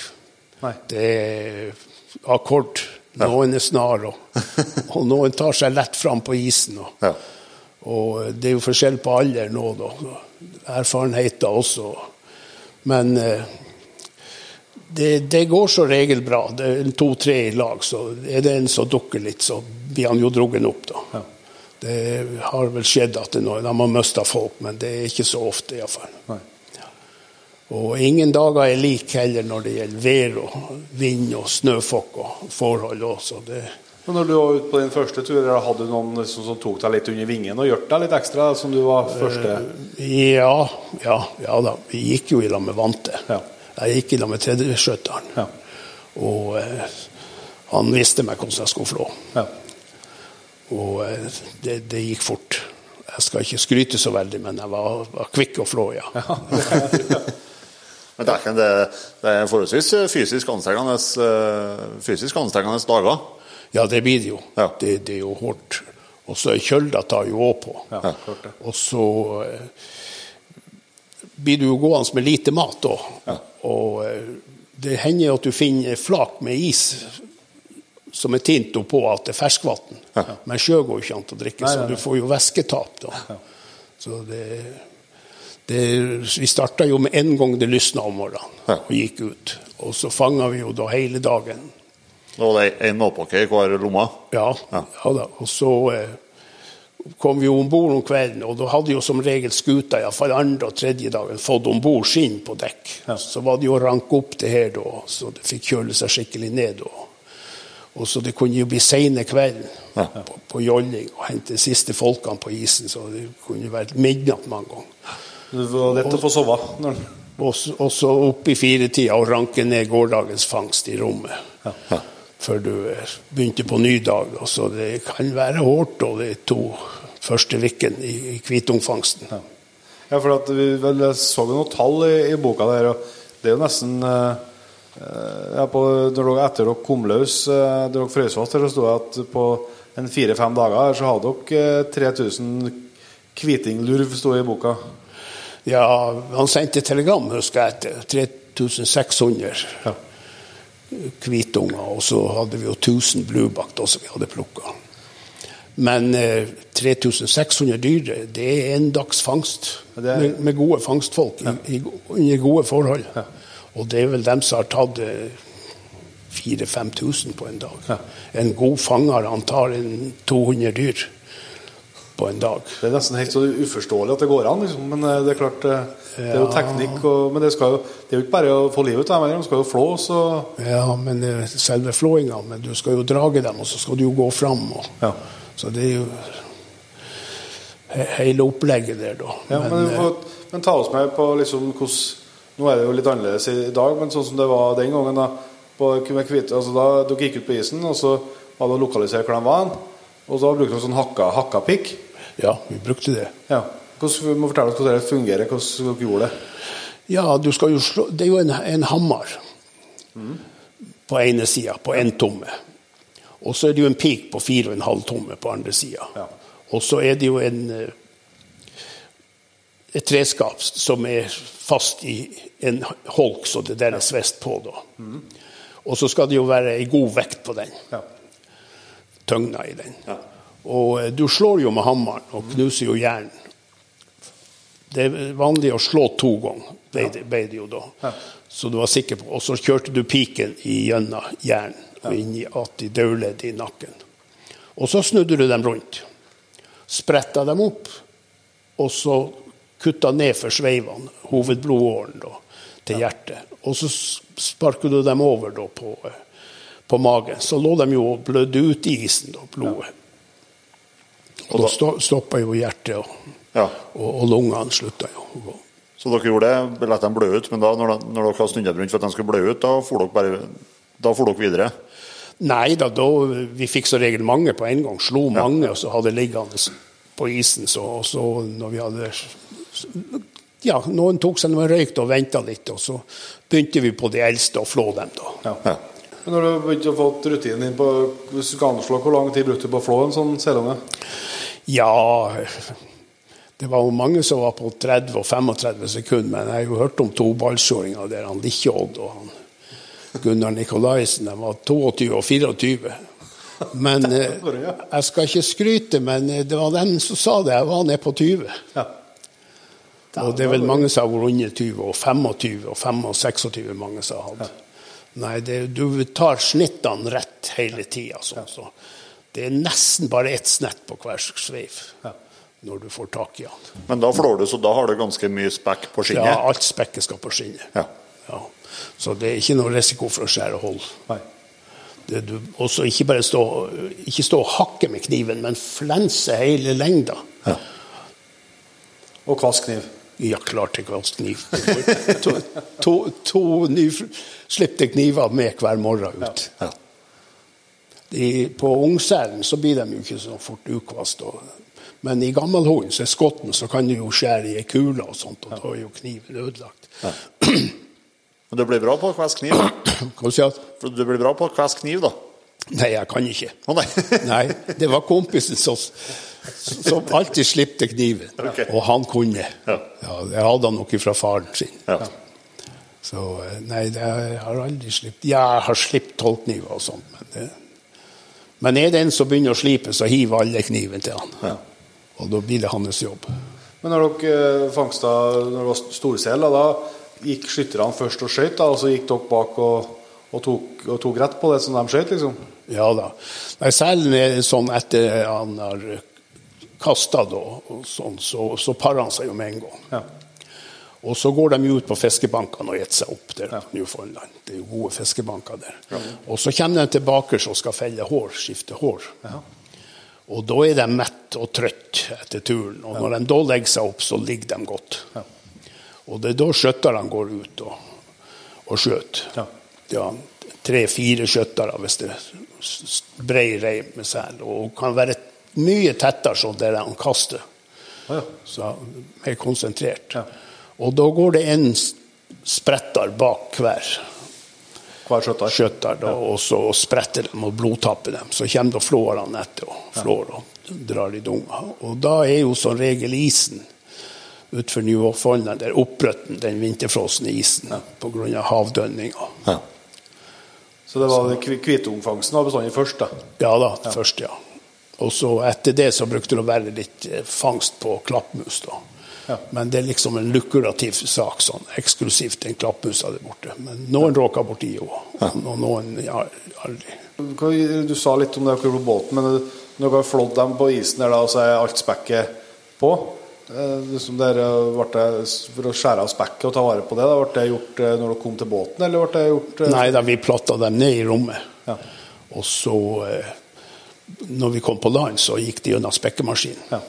Nei. Det er akkord. Noen er snar, og, og noen tar seg lett fram på isen. Og, Ja. Og det er jo forskjell på alder nå, da. Erfarenheter også. Men eh, det, det, går som regel bra. Det er to-tre i lag, så er det en som dukker litt, så blir han jo drugget opp, da. Ja. Det har vel skjedd at det, de har mista folk, men det er ikke så ofte, iallfall. Og ingen dager er like heller når det gjelder vær og vind og snøfokk og forhold også. Det, men når du var ute på din første tur, hadde du noen som, som tok deg litt under vingen og hjalp deg litt ekstra? som du var første? Uh, ja, ja, ja, da. Vi gikk jo i lag med Vante. Ja. Jeg gikk i lag med tredjeskjøteren. Ja. Og eh, han visste meg hvordan jeg skulle flå. Ja. Og eh, det, det, gikk fort. Jeg skal ikke skryte så veldig, men jeg var, var kvikk å flå, ja. ja. men det er, det er forholdsvis fysisk anstrengende, eh, fysisk anstrengende dager? Ja, det blir det jo. Ja. Det, det, er jo hardt. Og så kjølda tar jo òg på. Ja, og så eh, blir du jo gående med lite mat òg. Ja. Og eh, det hender at du finner flak med is som er tint oppå at det er ferskvann. Ja. Men sjø går jo ikke an å drikke, så du får jo væsketap da. Ja. Så det, det, vi starta jo med en gang det lysna om morgenen og gikk ut. Og så fanga vi jo da hele dagen. Da var det én matpakke i hver lomme? Ja. ja. da. Og så eh, kom vi om bord om kvelden, og da hadde jo som regel skuta iallfall andre og tredje dagen fått om bord skinn på dekk. Ja. Så var det jo å ranke opp det her da, så det fikk kjøle seg skikkelig ned. Og, og så det kunne jo bli seine kvelden ja. på, på, jolling og hente de siste folkene på isen, så det kunne jo vært midnatt mange ganger. Det var lett å få sove? Og, og så opp i firetida og ranke ned gårsdagens fangst i rommet. Ja før du begynte på ny dag. Så det kan være hardt de to første ukene i, i hvitungfangsten. Ja. ja. for at vi vel så noen tall i, i, boka der, og det er jo nesten eh, ja, på, når dere Etter dere kom løs, eh, dere frøs fast, så sto det at på en fire-fem dager så hadde dere 3000 kvitinglurv, sto i boka. Ja, han sendte telegram, husker jeg, etter 3600. Ja hvitunger, og så hadde vi jo 1000 bluebakt som vi hadde plukka. Men eh, 3600 dyr, det er en dags fangst er... med, med, gode fangstfolk ja. i, under gode forhold. Ja. Og det er vel dem som har tatt eh, 4000-5000 på en dag. Ja. En god fanger han tar en 200 dyr på en dag. Det er nesten helt så uforståelig at det går an, liksom. men eh, det er klart eh, det er jo teknikk. Og, men det, jo, det, er jo ikke bare å få livet ut av dem, de skal jo flås. Og... Ja, men er selve flåinga. Men du skal jo drage dem, og så skal du jo gå fram. Og, ja. Så det er jo hele opplegget der, da. Ja, men, men, for, eh, men, ta oss med på liksom hvordan Nå er det jo litt annerledes i dag, men sånn som det var den gangen. da, på, altså da Dere gikk ut på isen, og så var det å lokalisere hvor de var. Og da brukte de sånn hakka, hakkapikk. Ja, vi brukte det. Ja. Hvordan, vi må fortelle oss hvordan det fungerer. Hvordan dere gjorde det? Ja, du skal jo slå Det er jo en, en hammer mm. på ene sida, på én tomme. Og så er det jo en pik på fire og en halv tomme på andre sida. Ja. Og så er det jo en eh, et treskap som er fast i en holk, så det der er svest på. da. Mm. Og så skal det jo være ei god vekt på den. Ja. Tøgna i den. Ja. Og eh, du slår jo med hammeren og knuser jo jern. Det er vanlig å slå to ganger, ble det, ble det jo da. Ja. Så du var sikker på Og så kjørte du piken gjennom hjernen og inn i at de dødleddet i nakken. Og så snudde du dem rundt. Spretta dem opp, og så kutta ned for sveivene, hovedblodåren, da, til hjertet. Og så sparka du dem over da, på, eh, på magen. Så lå de jo og blødde ut i isen, da, blodet. Og da stoppa jo hjertet, og, ja. og, og lungene slutta jo å gå. Så dere gjorde det, lot dem blø ut, men da når, når dere har snudd rundt for at de skulle blø ut, da får dere, bare, da får dere videre? Nei da, da, vi fikk så regel mange på en gang. Slo mange, ja. og så hadde liggende på isen. Så, og så når vi hadde Ja, noen tok seg noe røyk og venta litt, og så begynte vi på de eldste å flå dem, da. Ja. Ja. Men når du begynte å få rutinen din på hvis du skal anslå, hvor lang tid brukte du på å flå en sånn selunge? Ja Det var jo mange som var på 30 og 35 sekunder, men jeg har jo hørt om toballskjåringa der han Likkjodd og han Gunnar Nikolaisen de var 22 og 24. Men eh, jeg skal ikke skryte, men eh, det var dem som sa det. Jeg var nede på 20. Ja. Og det er vel mange som har vært under 20, og 25 og 25 og 26 mange som har hatt. Nei, det, du tar snittene rett hele tida. Sånn, så det er nesten bare ett snett på hver sveiv når du får tak i den. Men da flår du, så da har du ganske mye spekk på skinnet? Ja, alt spekket skal på skinnet. Ja. Ja. Så det er ikke noe risiko for å skjære hull. Nei. Det du også ikke bare stå, ikke stå og hakke med kniven, men flense hele lengda. Ja. Og kvass kniv. Ja, klart jeg kvass kniv. To, to, to nyslipte kniver med hver morgen ut. Ja. De, på ungselen så blir de jo ikke så fort ukvast. Og, men i gammel hund, så er skotten, så kan du jo skjære i ei kule og sånt, og da er jo kniven ødelagt. Men du blir bra på å kvesse kniv? du? Blir bra på å kvesse kniv, da? Nei, jeg kan ikke. Å nei. Nei, det var kompisen som, som alltid slipte kniven. Okay. Og han kunne. Ja. Ja, det hadde han nok fra faren sin. Ja. Så eh, nei, det har aldri slipt Ja, jeg har slipt tolvkniver og sånt, men det Men er det en som begynner å slipe, så hiver alle kniven til han. Ja. Og da blir det hans jobb. Men når dere fangsta når det var storsel, da gikk skytterne først og skøyt, og så gikk dere bak og, og, tok, og tok rett på det som de skøyt, liksom? Ja da. Nei, Selen er sånn etter han har kasta, da, sånn, så, så parer han seg jo med en gang. Ja. Og så går de ut på fiskebankene og gjetter seg opp der på Newfoundland. Det er jo gode fiskebanker der. Og så kommer de tilbake og skal felle hår, skifte hår. Og da er de mett og trøtt etter turen. Og når de da legger seg opp, så ligger de godt. Og det er da skjøtterne går ut og, og skjøter. Ja. Ja, Tre-fire skjøttere hvis det er brei reim med sel. Og kan være mye tettere som det de kaster. Ja. Så mer konsentrert. Ja. Og da går det en spretter bak hver Hver skjøtter. skjøtter, da, og så spretter dem og blodtapper dem. Så kommer da flårene etter og flår og drar i dunga. Og da er jo som regel isen utenfor Newfoundland der opprøtten den vinterfrosne isen på grunn av havdønninga. Ja. Så det var kvi- kvitungfangsten var bestandig først, da? Ja da, først, ja. Og så etter det så brukte det å være litt eh, fangst på klappmus, da. Ja. Men det er liksom en lukrativ sak, sånn eksklusivt den klappmusa der borte. Men noen råker borti jo, og noen ja, aldri. Du sa litt om det på båten, men når dere har flådd dem på isen der, da, så er alt spekket på? Eh, Liksom der, eh, ble det, for å skjære av spekket og ta vare på det, da, ble det gjort eh, når dere kom til båten, eller ble det gjort eh, Nei da, vi platta dem ned i rommet. Ja. Og så, eh, når vi kom på land, så gikk de gjennom spekkemaskinen. Ja.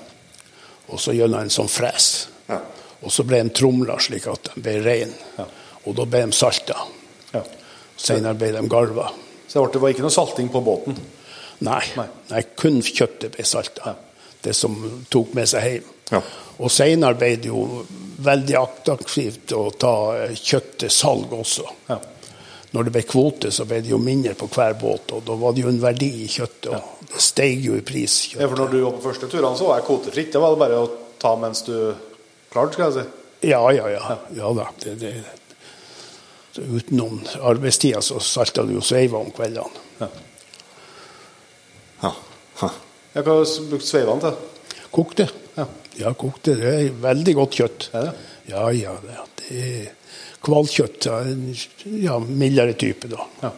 Og så gjennom en sånn fres. Ja. Og så ble de tromla slik at de ble reine. Ja. Og da ble de salta. Ja. Senere ble de garva. Så det, var ikke noe salting på båten? Nei, Nei. nei kun kjøttet ble salta. Det som tok med seg hjem. Ja. Og senere ble det jo veldig attraktivt å ta kjøtt til salg også. Ja. Når det ble kvote, så ble det jo mindre på hver båt, og da var det jo en verdi i kjøttet. og Det steg jo i pris. Ja, Kjøtt. for når du var på første turene, så var jeg kvotefritt. Det var det bare å ta mens du klarte, skal jeg si. Ja, ja, ja. ja da. Det, det. Så utenom arbeidstida så salta du jo sveiva om kveldene. Ja. Ha. Jeg har brukt sveivene til. Kokte. Ja. Ja, kokte. Det er veldig godt kjøtt. Er det? Ja, ja. Det, det er av Ja, en ja, mildere type, da. Ja.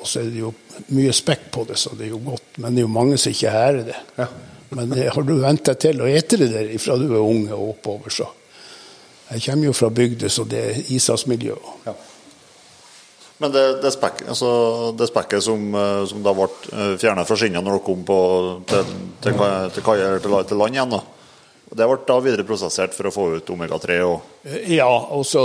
Og så er det jo mye spekk på det, så det er jo godt. Men det er jo mange som ikke hærer det. Ja. Men det, har du vent deg til å ete det der fra du er unge og oppover, så Jeg kommer jo fra bygda, så det er isasmiljø. Ja. Men det, det, spekk, altså, det spekket som, eh, som da ble fjernet fra skinnene når dere kom på, til, til, til, til, til land igjen, da. Det ble da videreprosessert for å få ut omega-3 og Ja, og så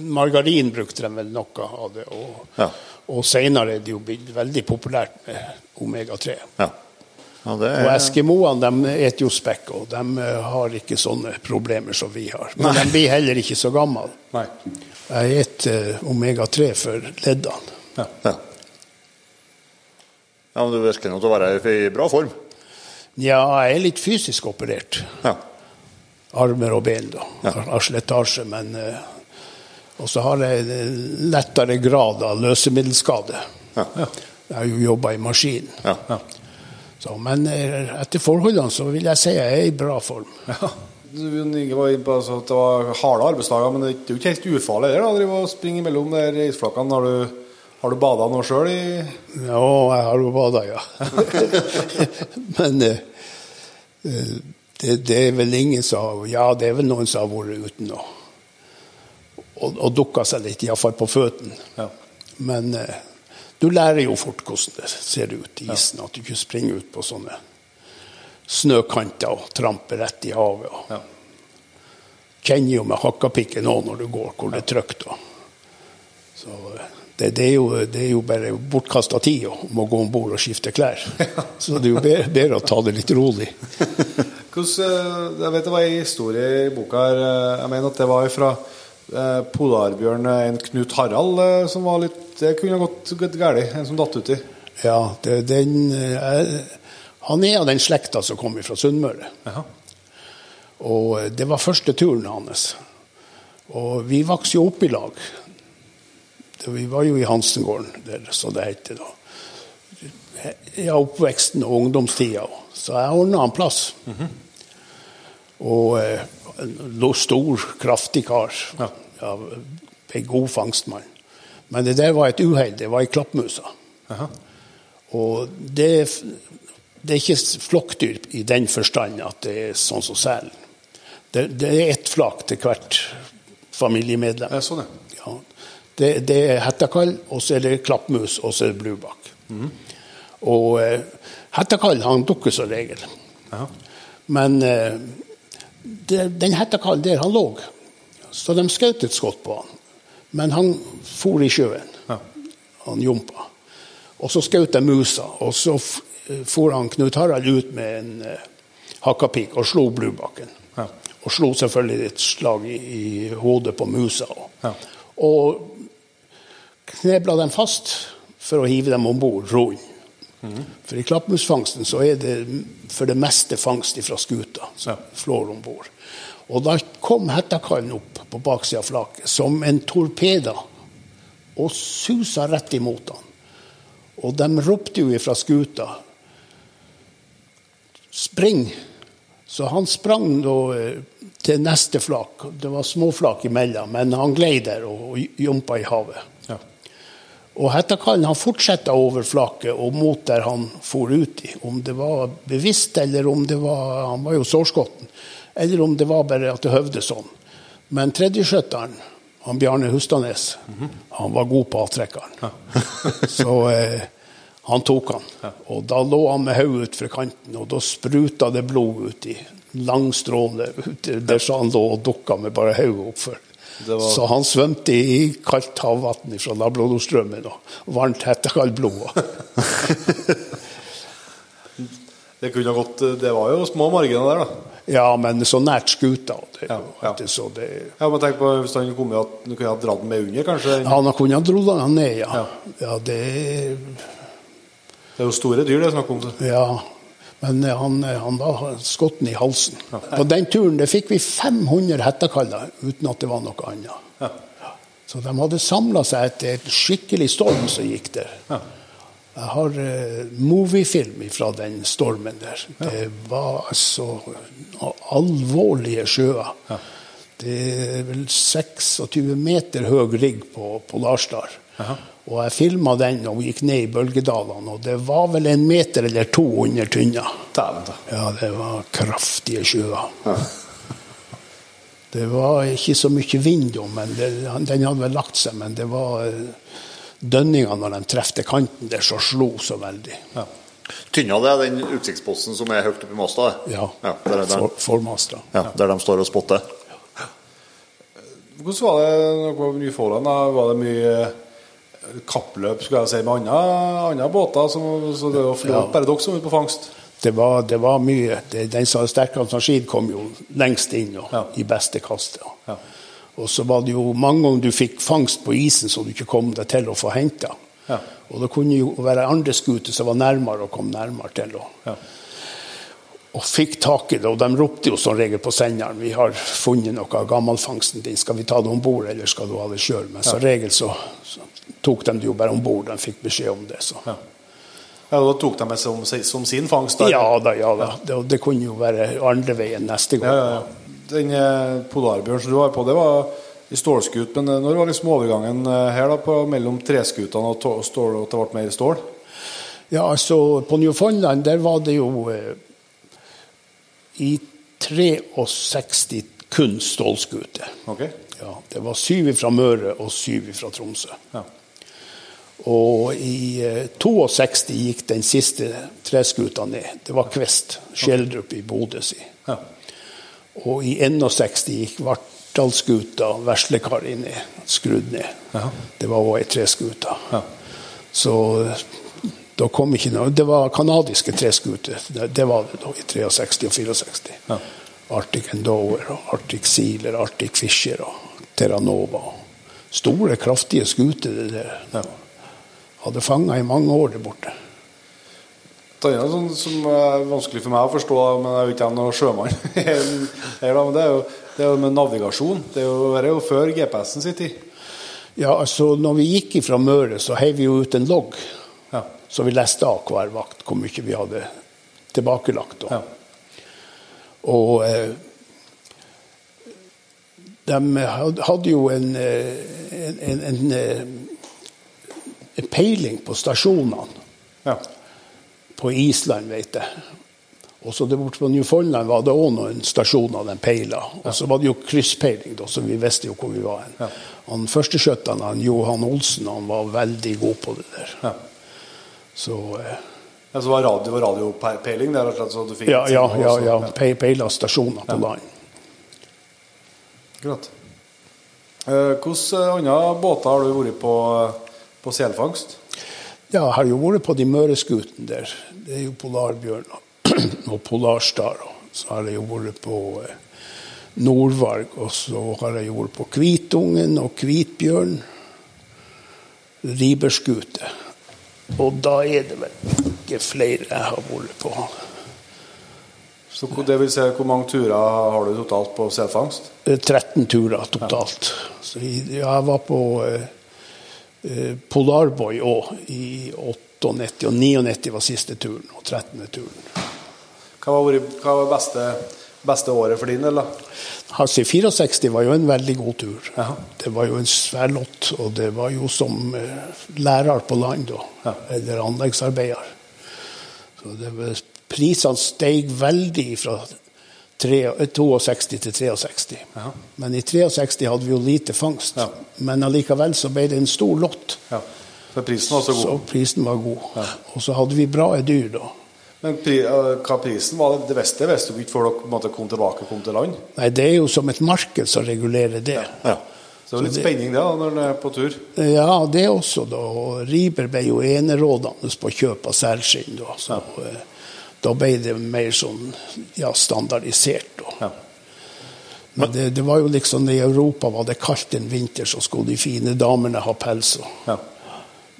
margarin brukte de vel noe av det. Og, Ja. og senere er det jo blitt veldig populært med omega-3. Ja. ja er... Og eskimoene de eter jo spekk, og de eh, har ikke sånne problemer som vi har. Men de blir heller ikke så gamle. Nei. Jeg spiser omega-3 for leddene. Ja. ja. ja, men du virker nå til å være i bra form. Ja, jeg er litt fysisk operert. Ja. Armer og ben, da. Ja. Har slitasje, men eh, Og så har jeg lettere grad av løsemiddelskade. Ja. Jeg har jo jobba i maskinen. Ja. Så, men eh, etter forholdene så vil jeg si jeg er i bra form. Ja. Du Inge var inne på altså, at det var harde arbeidsdager, men det er jo ikke helt ufarlig det da, å drive og springe mellom der isflakene. Har du, har du bada nå sjøl i Ja, jeg har jo bada, ja. men eh, eh, det, det er vel ingen som Ja, det er vel noen som har vært uten og, og, og dukka seg litt, iallfall på føttene. Ja. Men eh, du lærer jo fort hvordan det ser ut i isen, at du ikke springer ut på sånne snøkanter og tramper rett i havet. Og Ja. kjenner jo med hakkapikken òg når du går, hvor det er trygt. Så det, det, er jo, det er jo bare bortkasta tid å må gå om bord og skifte klær. Så det er jo bedre, bedre å ta det litt rolig. Hvordan, eh, jeg vet det var en historie i boka her, eh, jeg mener at det var fra eh, polarbjørn en Knut Harald som var litt Det kunne ha gått, gått galt, en som datt uti. Ja, det, den, han er av den slekta som kom fra Sunnmøre. Og det var første turen hans. Og vi vokste jo opp i lag. Vi var jo i Hansengården, der, så det heter da. Ja, oppveksten og ungdomstida. Så jeg ordna en plass. Og eh, stor, kraftig kar. Ja. Ja, en god fangstmann. Men det der var et uhell. Det var i Klappmusa. Og det, det er ikke flokkdyr i den forstand at det er sånn som selen. Det, det er ett flak til hvert familiemedlem. Jeg sånn, det. Ja. Det, det er hettakall, og så er det klappmus, og så er det bluebakk. Og eh, hettakall han dukker som regel. Aha. Men eh, det, den hettekallen der han lå, så de skjøt et skudd på han. Men han for i sjøen. Ja. Han jumpa. Og så skjøt de musa, og så for han Knut Harald ut med en uh, hakkapik og slo Blubakken. Ja. Og slo selvfølgelig et slag i, i hodet på musa. Ja. og knebla dem fast for å hive dem om bord roen. For i klappmusfangsten så er det for det meste fangst fra skuta som Ja. flår om bord. Og da kom hettakallen opp på baksida av flaket som en torpeda og susa rett imot han. Og de ropte jo ifra skuta Spring! Så han sprang da eh, til neste flak. Det var småflak imellom, men han glei der og jumpa i havet. Ja. Og Hettekallen han fortsatte over flaket og mot der han for ut i. Om det var bevisst, eller om det var Han var jo sårskotten. Eller om det var bare at det høvde sånn. Men tredjeskjøtteren, han Bjarne Hustadnes, han var god på avtrekkeren. Så eh, han tok han. Og da lå han med hodet ut fra kanten, og da spruta det blod ut i lang stråle ut der så han lå og dukka med bare hodet oppfor. Var- Så han svømte i kaldt havvann fra Labradorstrømmen og varmt hettekaldblod. Det kunne gått Det var jo små marginer der, da. Ja, men så nært skuta. Det, Ja, ja. Det, så det, Ja, men tenk på hvis han kunne ha dratt den med under, kanskje. Ja, han kunne ha dratt den ned, ja. Ja. Ja, det Det er jo store dyr det er snakk om. så. Ja. Men eh, han, han var skotten i halsen. På den turen det fikk vi 500 hettekaller uten at det var noe annet. Ja. Så de hadde samla seg etter et skikkelig storm som gikk der. Ja. Jeg har uh, moviefilm fra den stormen der. Det var altså alvorlige sjøer. Det er vel 26 meter høy rigg på Polarstar. Og jeg filma den og gikk ned i bølgedalene, og det var vel en meter eller to under tynna. Ja, det var kraftige sjøer. Det var ikke så mye vind da, men det, den hadde vel lagt seg. Men det var eh, dønninga når de trefte kanten der, som slo så veldig. Ja. Tynna, det er den utsiktsposten som er høyt oppe i masta? Ja, ja, der, er der, for, formasta. ja, der de står og spotter. Hvordan var det når var på Newfoundland? Var det mye kappløp skulle jeg si, med andre, båter? Så, så det var Ja. bare dere som var ute på fangst? Det var, det var mye. Det, den som sterkest skid, kom jo lengst inn og, Ja. i beste kastet. Ja. Og så var det jo mange ganger du fikk fangst på isen så du ikke kom deg til å få henta. Ja. Og det kunne jo være andre skuter som var nærmere og kom nærmere til. Og, Ja. og fikk tak i det. Og de ropte jo som regel på senderen vi har funnet noe av gammelfangsten din, skal vi ta det om bord, eller skal du ha det sjøl? Men som regel så, så tok de det jo bare om bord, de fikk beskjed om det. Så. Ja. Ja, Da tok de det som, som sin fangst? Da. Ja da, ja da. Det, det, kunne jo være andre veien neste gang. Ja, ja. Den eh, polarbjørn som du var på, det var i stålskut. Men eh, når var liksom overgangen eh, her da, på, mellom treskutene og stål, og det ble mer stål? Ja, altså På Newfoundland der var det jo eh, i 63 kun stålskuter. Okay. Ja, det var syv fra Møre og syv fra Tromsø. Ja. Og i eh, 62 gikk den siste treskuta ned. Det var Kvest. Skjeldrup i Bodø si. Ja. Og i 61 gikk Vartdalsskuta, Veslekari, ned. Skrudd ned. Ja. Det var òg ei treskuta. Ja. Så da kom ikke noe Det var canadiske treskuter. Det, det, var det da i 63 og 64. Ja. Arctic Endower, Arctic Sealer, Arctic Fisher og Terranova. Store, kraftige skuter. det der. Ja. Hadde fanga i mange år der borte. Det er noe som er vanskelig for meg å forstå, men jeg er jo ikke noen sjømann. det er jo det er jo med navigasjon. Det er jo, det er jo før GPS-en sin tid. Ja, altså når vi gikk fra Møre, så heiv vi jo ut en logg. Ja. Så vi leste av hver vakt hvor mye vi hadde tilbakelagt. Ja. Og eh, de hadde jo en, en, en, en, en peiling på stasjonene. Ja. På Island, vet jeg. Og så borte på Newfoundland var det òg noen stasjoner den peila. Og så var det jo krysspeiling, da, så vi visste jo hvor vi var hen. Ja. Han Førsteskjøtteren, han Johan Olsen, han var veldig god på det der. Ja. Så eh, Ja, så var radio, og radiopeiling der? rett og slett, Så du fikk Ja, ja, ja, ja. Pe- peila stasjoner på land. Akkurat. Eh, Hvilke andre båter har du vært på, på selfangst? Ja, jeg har jo vært på de Møreskutene der. Det er jo Polarbjørn og, Polarstar. Så har jeg jo vært på eh, Nordvarg, og så har jeg jo vært på Kvitungen og Kvitbjørn. Riberskute. Og da er det vel ikke flere jeg har vært på. Så det vil si, hvor mange turer har du totalt på selfangst? Eh, 13 turer totalt. Så jeg, var på eh, eh, Polarboy òg i 98, og 99 var siste turen, og 13. turen. Hva var, det beste, beste året for din del? da? Altså, 64 var jo en veldig god tur. Ja. Det var jo en svær lott, og det var jo som eh, lærer på land, da, Ja. eller anleggsarbeider. Så det var, prisene steg veldig fra eh, 62 til 63. Ja. Men i 63 hadde vi jo lite fangst. Ja. Men allikevel så ble det en stor lott, Ja. Så prisen var så god. så prisen var god. Og så hadde vi bra dyr da. Men pri, hva prisen var, det beste visste du ikke før dere kom tilbake kom til land? Nei, det er jo som et marked som regulerer det. Ja. Så det var litt spenning det da, når en er på tur. Ja, det også, da. Og Riber ble jo enerådende på kjøp av selskinn, da. Så eh, da ble det mer sånn ja, standardisert, da. Ja. Men det, det var jo liksom I Europa var det kaldt en vinter, så skulle de fine damene ha pels. Og. Ja.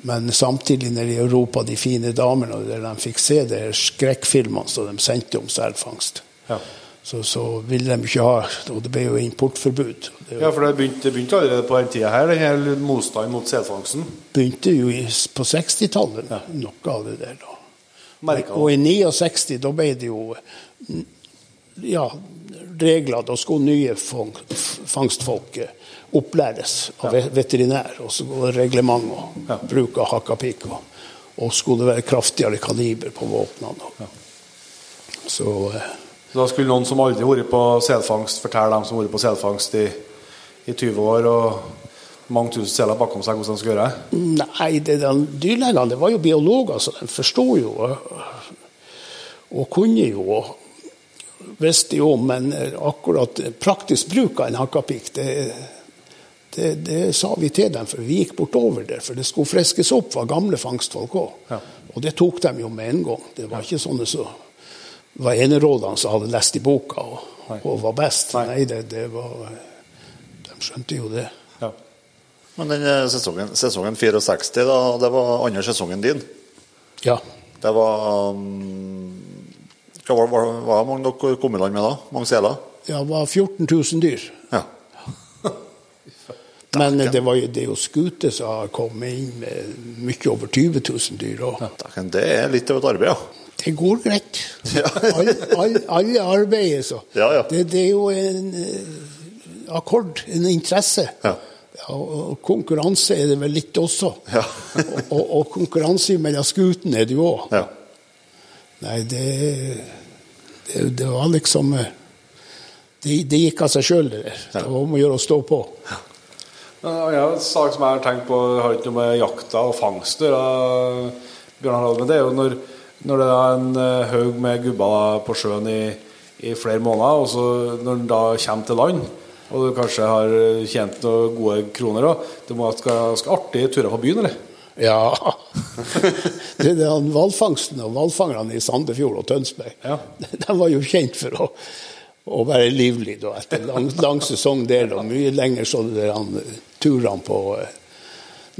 Men samtidig når i Europa, de fine damene, og der de fikk se de her skrekkfilmene som de sendte om selfangst, Ja. så, så ville de ikke ha Og det ble jo importforbud. Det ja, for det begynte, det begynte allerede på den tida her, den her motstanden mot selfangsten. begynte jo på 60-tallet, noe av det der. da. Merket Og i 69 da ble det jo mm, ja, regler. Da skulle nye fang, fangstfolk eh, opplæres av veterinær. Og så var det reglement og Ja. bruk av hakkapikk. Og, og skulle det være kraftigere kaliber på våpnene. Så eh, Så da skulle noen som aldri har vært på selfangst, fortelle dem som har vært på selfangst i, i 20 år og mange tusen seler bakom seg, hvordan de skal gjøre det. Nei, det, de, dyrlegene det var jo biologer, så de forsto jo og, kunne jo visste jo men akkurat praktisk bruk av en hakkapikk, det, det, det sa vi til dem, for vi gikk bortover der. For det skulle friskes opp av gamle fangstfolk òg. Ja. Og det tok de jo med en gang. Det var ikke sånne som var enerådene som hadde lest i boka og, og var best. Nei. Nei, det, det var De skjønte jo det. Ja. Men den eh, sesongen, sesongen 64, da, det var andre sesongen din. Ja. Det var um, Hva var, var, var mange dere kom i land med da? Mange seler? Ja, det var 14 000 dyr. Ja. Men det, var, det er jo skuter som har kommet inn med mye over 20 000 dyr. Og Dæken, Det er litt av et arbeid, ja. det går greit. Alle, alle, alle arbeider så. Ja, ja. Det, det er jo en eh, akkord, en interesse. Ja. Ja, og konkurranse er det vel litt også. Ja. og, og, og konkurranse mellom skutene er det jo òg. ja. Nei, det, det, det var liksom eh, det, det gikk av seg sjøl, det der. Det var om å gjøre å stå på. En sak som jeg har tenkt på, har ikke noe med jakta og fangst å gjøre, men det er jo når, når det er en eh, haug med gubber på sjøen i, i flere måneder, og så når den da kommer til land, og du kanskje har tjent noen gode kroner òg, det må ha skal artige turer på byen, eller? Ja. det er den hvalfangsten og hvalfangerne i Sandefjord og Tønsberg. Ja. De var jo kjent for å, å være livlige da, etter lang, lang sesong der. Og mye lenger så det han, turene på uh,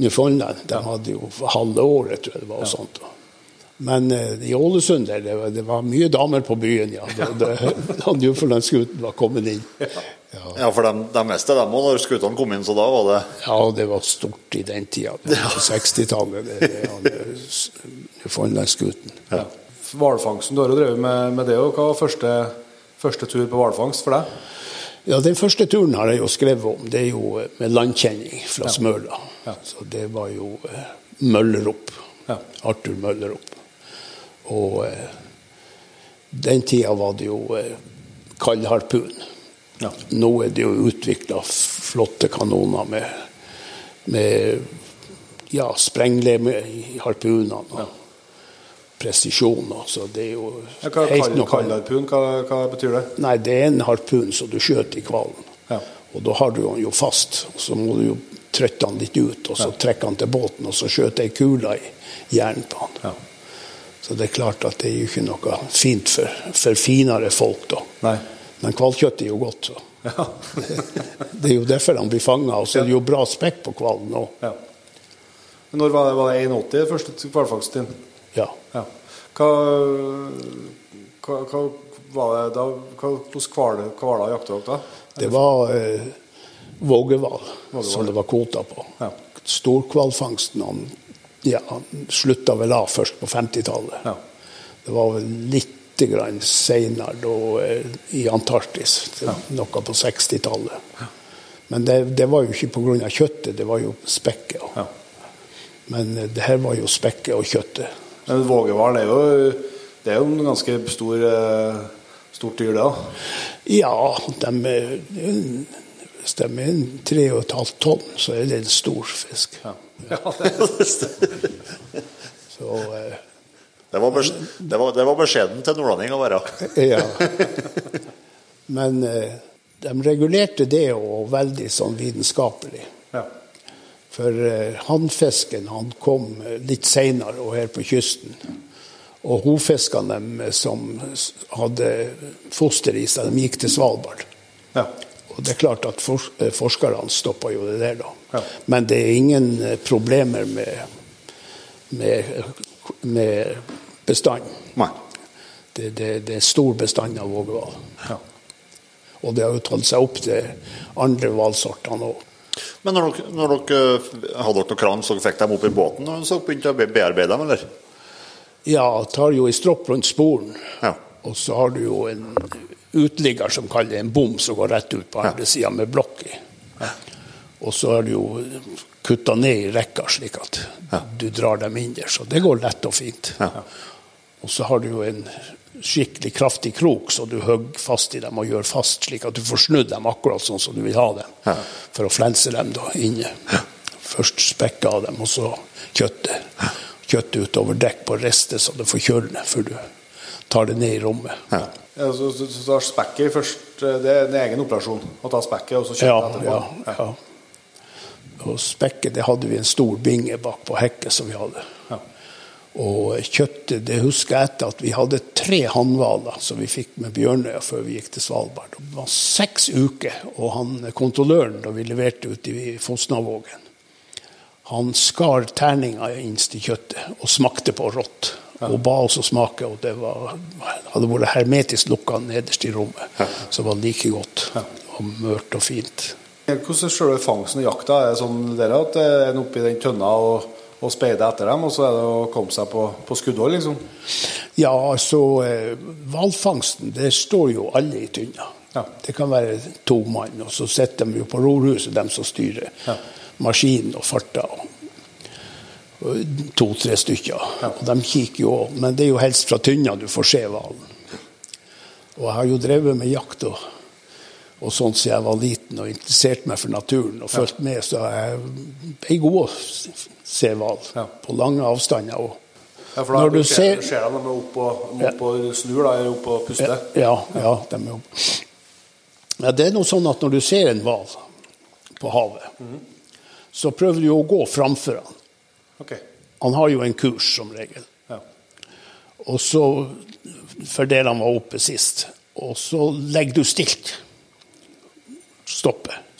Newfoundland. De hadde jo halve året, tror jeg det var. og sånt. da. Men eh, i Ålesund det var, det var mye damer på byen, ja. Da, da, da Newfoundland-skuten var kommet inn. Ja. ja, for de, de meste dem òg, når skutene kom inn, så da var det Ja, det var stort i den tida. Ja. 60-tallet. det- det- han, eh, Newfoundland-skuten. Ja. Hvalfangsten, du har jo drevet med, med det òg. Hva var første, første tur på hvalfangst for deg? Ja, Den første turen har jeg jo skrevet om. Det er jo eh, med landkjenning fra Smøla. Ja. Så det var jo eh, Møllerop. Ja. Arthur Møllerup. Og eh, den tida var det jo eh, kaldharpun. Ja. Nå er det jo utvikla flotte kanoner med, med ja, sprengleme i harpunene. Og presisjon. og det er jo Ja, hva helt noe kaldharpun, hva, hva betyr det? Nei, det er en harpun som du skjøter i hvalen. Ja. Og da har du den jo fast. og Så må du jo trøtte den litt ut, og så trekke den til båten, og så skjøter ei kule i hjernen på den. Ja. Så det er klart at det er jo ikke noe fint for, for finere folk, da. Nei. Men hvalkjøtt er jo godt, så. Ja. Det er jo derfor han blir fanga. Og så er det jo bra spekk på hvalen òg. ja. Når var det, var det 81, første hvalfangsten din? Ja. Ja. Hva, hva, hva var det da? Hvordan hvaler jakta dere da? Det var eh, vågehval Vågehval. som det var kvota på. Ja. Storhvalfangsten han, ja, han slutta vel av først på 50-tallet. Ja. Det var vel litt grann seinere eh, i Antarktis. Noe på 60-tallet. Men det, det var jo ikke pga. kjøttet, det var jo spekket. Ja. Men eh, det her var jo spekket og kjøttet. Men vågehval er jo Det er jo en ganske stor, eh, stort dyr, det. Ja, de hvis de er en tre og et halvt tonn, så er det en stor fisk. Ja. Ja, det, Så eh, Det var, det var, det var beskjeden til nordlending å være. Ja. Men eh, de regulerte det og veldig sånn vitenskapelig. ja. For eh, hannfisken han kom eh, litt seinere og her på kysten. Og hovfiskene dem, eh, som hadde foster i seg, de gikk til Svalbard. ja. Og det er klart at for, eh, forskerne stoppa jo det der, da. Ja. Men det er ingen eh, problemer med, med, med bestanden. Nei. Det, det, det er stor bestand av vågehval. ja. Og det har jo tatt seg opp til andre hvalsortene òg. Men når dere, når dere hadde dere noen kran, så fikk dem opp i båten og så begynte å bearbeide dem, eller? Ja, tar jo i stropp rundt sporen. Ja. Og så har du jo en uteligger som kaller det en bom, som går rett ut på andre sida med blokk i. Og så har du jo kutta ned i rekka, slik at du drar dem inn der. Så det går lett og fint. Og så har du jo en skikkelig kraftig krok, så du hogger fast i dem og gjør fast, slik at du får snudd dem akkurat sånn som du vil ha dem. For å flense dem da inne. Først spekke av dem, og så kjøttet. Kjøttet utover dekk på ristet, så det får kjølne før du tar det ned i rommet. Ja. Ja, så, så, så tar spekket først eh, Det er en egen operasjon å ta spekket, og så Ja, kjøpe etterpå? ja, ja. Og spekket, det hadde vi en stor binge bak på hekket som vi hadde. Ja. Og kjøttet, det husker jeg etter at vi hadde tre hannhvaler som vi fikk med Bjørnøya før vi gikk til Svalbard. Det var seks uker, og han kontrolløren da vi leverte ut i Fosnavågen, han skar terninga innst i kjøttet og smakte på rått. Og ba oss å smake, og det var, hadde vært hermetisk lukka nederst i rommet. Så det var like godt. Og mørt og fint. Hvordan er du fangsten og jakta? Er det sånn dere at er en oppi den tønna og, og speide etter dem, og så er det å komme seg på, på skuddhold, liksom? Ja, altså eh, Hvalfangsten, det står jo alle i tynna. Ja. Det kan være to mann, og så sitter de jo på rorhuset, de som styrer Ja. maskinen og farta. To-tre stykker. Og de kikker jo òg, men det er jo helst fra tynna du får se hvalen. Og jeg har jo drevet med jakt og, og sånn siden jeg var liten og interessert meg for naturen og fulgt med, så jeg er god se hval Ja. på lange avstander. òg. Ja, for da Når du ser, ser- de opp og, opp og snur, da, eller opp og puster? Ja, ja, de er opp. ja, Det er noe sånn at når du ser en hval på havet, så prøver du å gå framfor han. Okay. Han har jo en kurs, som regel. Ja. Og så, for det han var oppe sist, og så legger du stilt.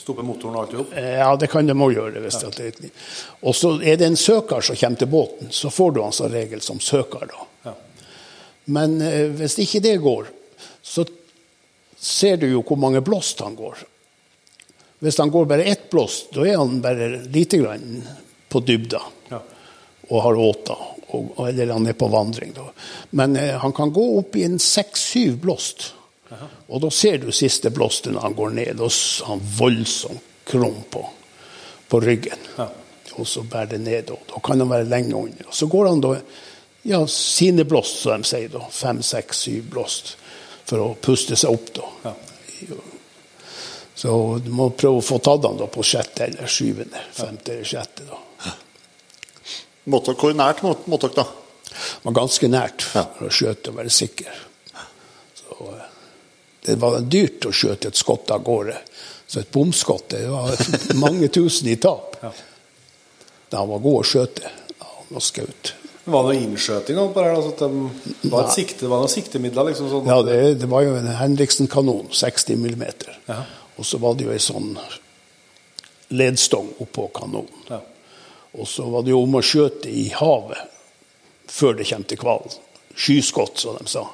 Stoppe. Motoren og alt? Eh, Ja, det kan de òg gjøre. hvis det er et- Og så er det en søker som kommer til båten, så får du han som regel som søker. da. Ja. Men eh, hvis ikke det går, så ser du jo hvor mange blåst han går. Hvis han går bare ett blåst, da er han bare lite grann på dybda Ja. og har åta, og- eller han er på vandring. Da. Men eh, han kan gå opp i en seks-syv blåst. Og da ser du siste blåsten han går ned, og så han voldsomt krum på, på ryggen. Ja. Og så bærer det ned, og da kan han være lenge under. Og så går han da ja, sine blåst, som de sier, da. Fem, seks, syv blåst. For å puste seg opp, da. Ja. Så du må prøve å få tatt han da på sjette eller syvende. Femte eller sjette, da. Måtte, hvor nært måtte, måtte dere, da? Det var ganske nært for å skjøte og være sikker. Så, eh, det var dyrt å skjøte et skott av gårde. Så et bomskott det var mange tusen i tap. Ja. Han var god å skjøte. Ja, var skaut. Var det noe innskjøting på det her? da, så de, var et sikte, det var noen siktemidler? liksom sånn? Ja, det, det var jo en Henriksen-kanon, 60 millimeter. Ja. Og så var det jo ei sånn ledstong oppå kanonen. Ja. Og så var det jo om å skjøte i havet før det kommer til hvalen. Skyskott, som de sa.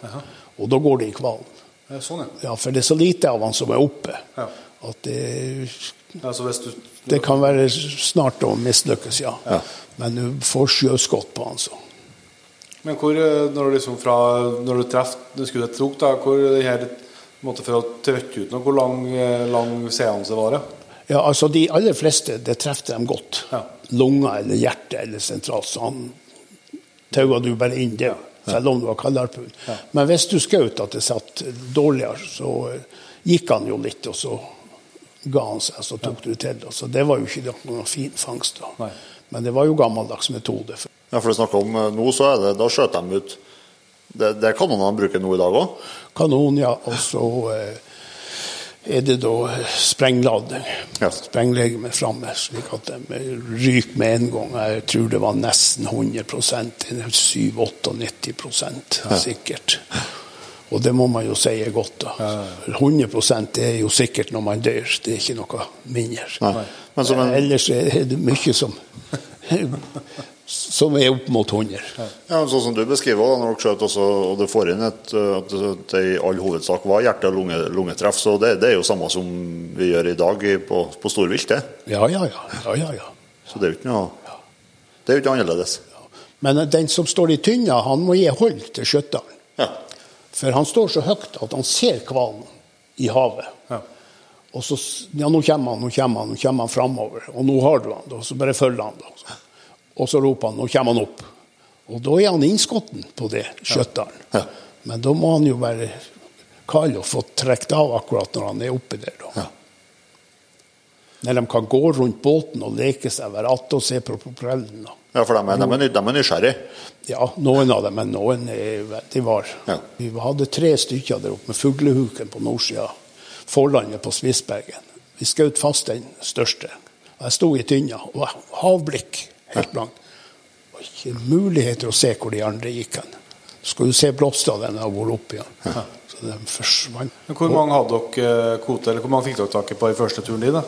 Og da går det i hvalen. Ja, sånn, ja. Ja, for det er så lite av han som er oppe. Ja. At det, altså, så hvis du, det kan være snart å mislykkes, ja. Ja. Men du får sjøskott på han, så. Men hvor, eh, når du liksom fra Når du treffer du skulle et trok, da, hvor det her måtte for å trøtte ut noe, hvor lang, eh, lang seanse var det? Ja, altså De aller fleste det treffer dem godt. Ja. Lunga eller hjerte eller sentralt. Så han tauer du bare inn det, selv om du var kaldharpun. Men hvis du skjøt at det satt dårligere, så gikk han jo litt, og så ga han seg, så tok du til. Så det var jo ikke noen fin fangst. da. Nei. Men det var jo gammeldags metode. Ja, for du snakker om eh, nå, så er det, da skjøt de ut Det, det er kanonene de bruker nå i dag òg? Kanon, ja. Og så eh, er det da eh, sprengladning. Ja. Sprenglegeme framme, slik at de ryker med en gang. Jeg tror det var nesten 100% 7-98% sikkert. Og det må man jo si er godt. da. 100% er jo sikkert når man dør, det er ikke noe mindre. Men som en- Ellers er det mye som, som er opp mot 100. Ja, Sånn som du beskriver da, når dere skjøt også, og du får inn et, at det- i all hovedsak var hjerte- og lunge, lungetreff, så det, det er jo samme som vi gjør i dag på, på storvilt, det. Ja, ja, ja. ja, ja, ja. Så det er jo ikke noe Det er jo ikke annerledes. Men den som står i tynna, han må gi hold til skjøtteren. Ja. For han står så høyt at han ser hvalen i havet. Ja. Og så Ja, nå kommer han, nå kommer han, nå kommer han framover. Og nå har du han, da. Så bare følger han, da. Og så roper han, nå kommer han opp. Og da er han innskotten på det, skjøtteren. Ja. Men da må han jo være kald og få trukket av akkurat når han er oppe der, da. Ja. Når de kan gå rundt båten og leke seg, hver atte og se på propellen. da. ja, for de er, de er, de er nysgjerrige. Ja, noen av dem, men noen er veldig var. Ja. Vi hadde tre stykker der oppe med fuglehuken på nordsida. Forlandet på Svisbergen. Vi skjøt fast den største. Jeg sto i tynna og havblikk helt blankt. Var ikke muligheter å se hvor de andre gikk hen. Skulle du se blåsta den har vært oppi igjen. Så de forsvant. Men hvor mange hadde dere eh, kvote, eller hvor mange fikk dere tak i på i første turen din? da?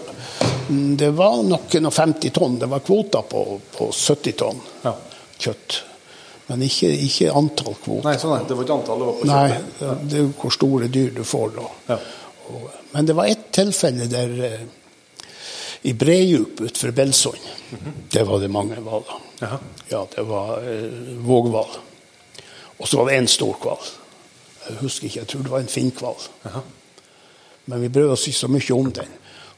Mm, Det var noen og 50 tonn. Det var kvoter på, på 70 tonn Ja. kjøtt. Men ikke, ikke antall kvoter. Nei, sånn nei, det var ikke antall det var på Nei, kjøpet. det er jo hvor store dyr du får da. Ja. Men det var ett tilfelle der eh, I Bredjup utenfor Belsund, mm -hmm. det var det mange hvaler. Ja, det var eh, våghval. Og så var det én stor hval. Jeg husker ikke, jeg tror det var en finnhval. Men vi brød oss ikke så mye om den.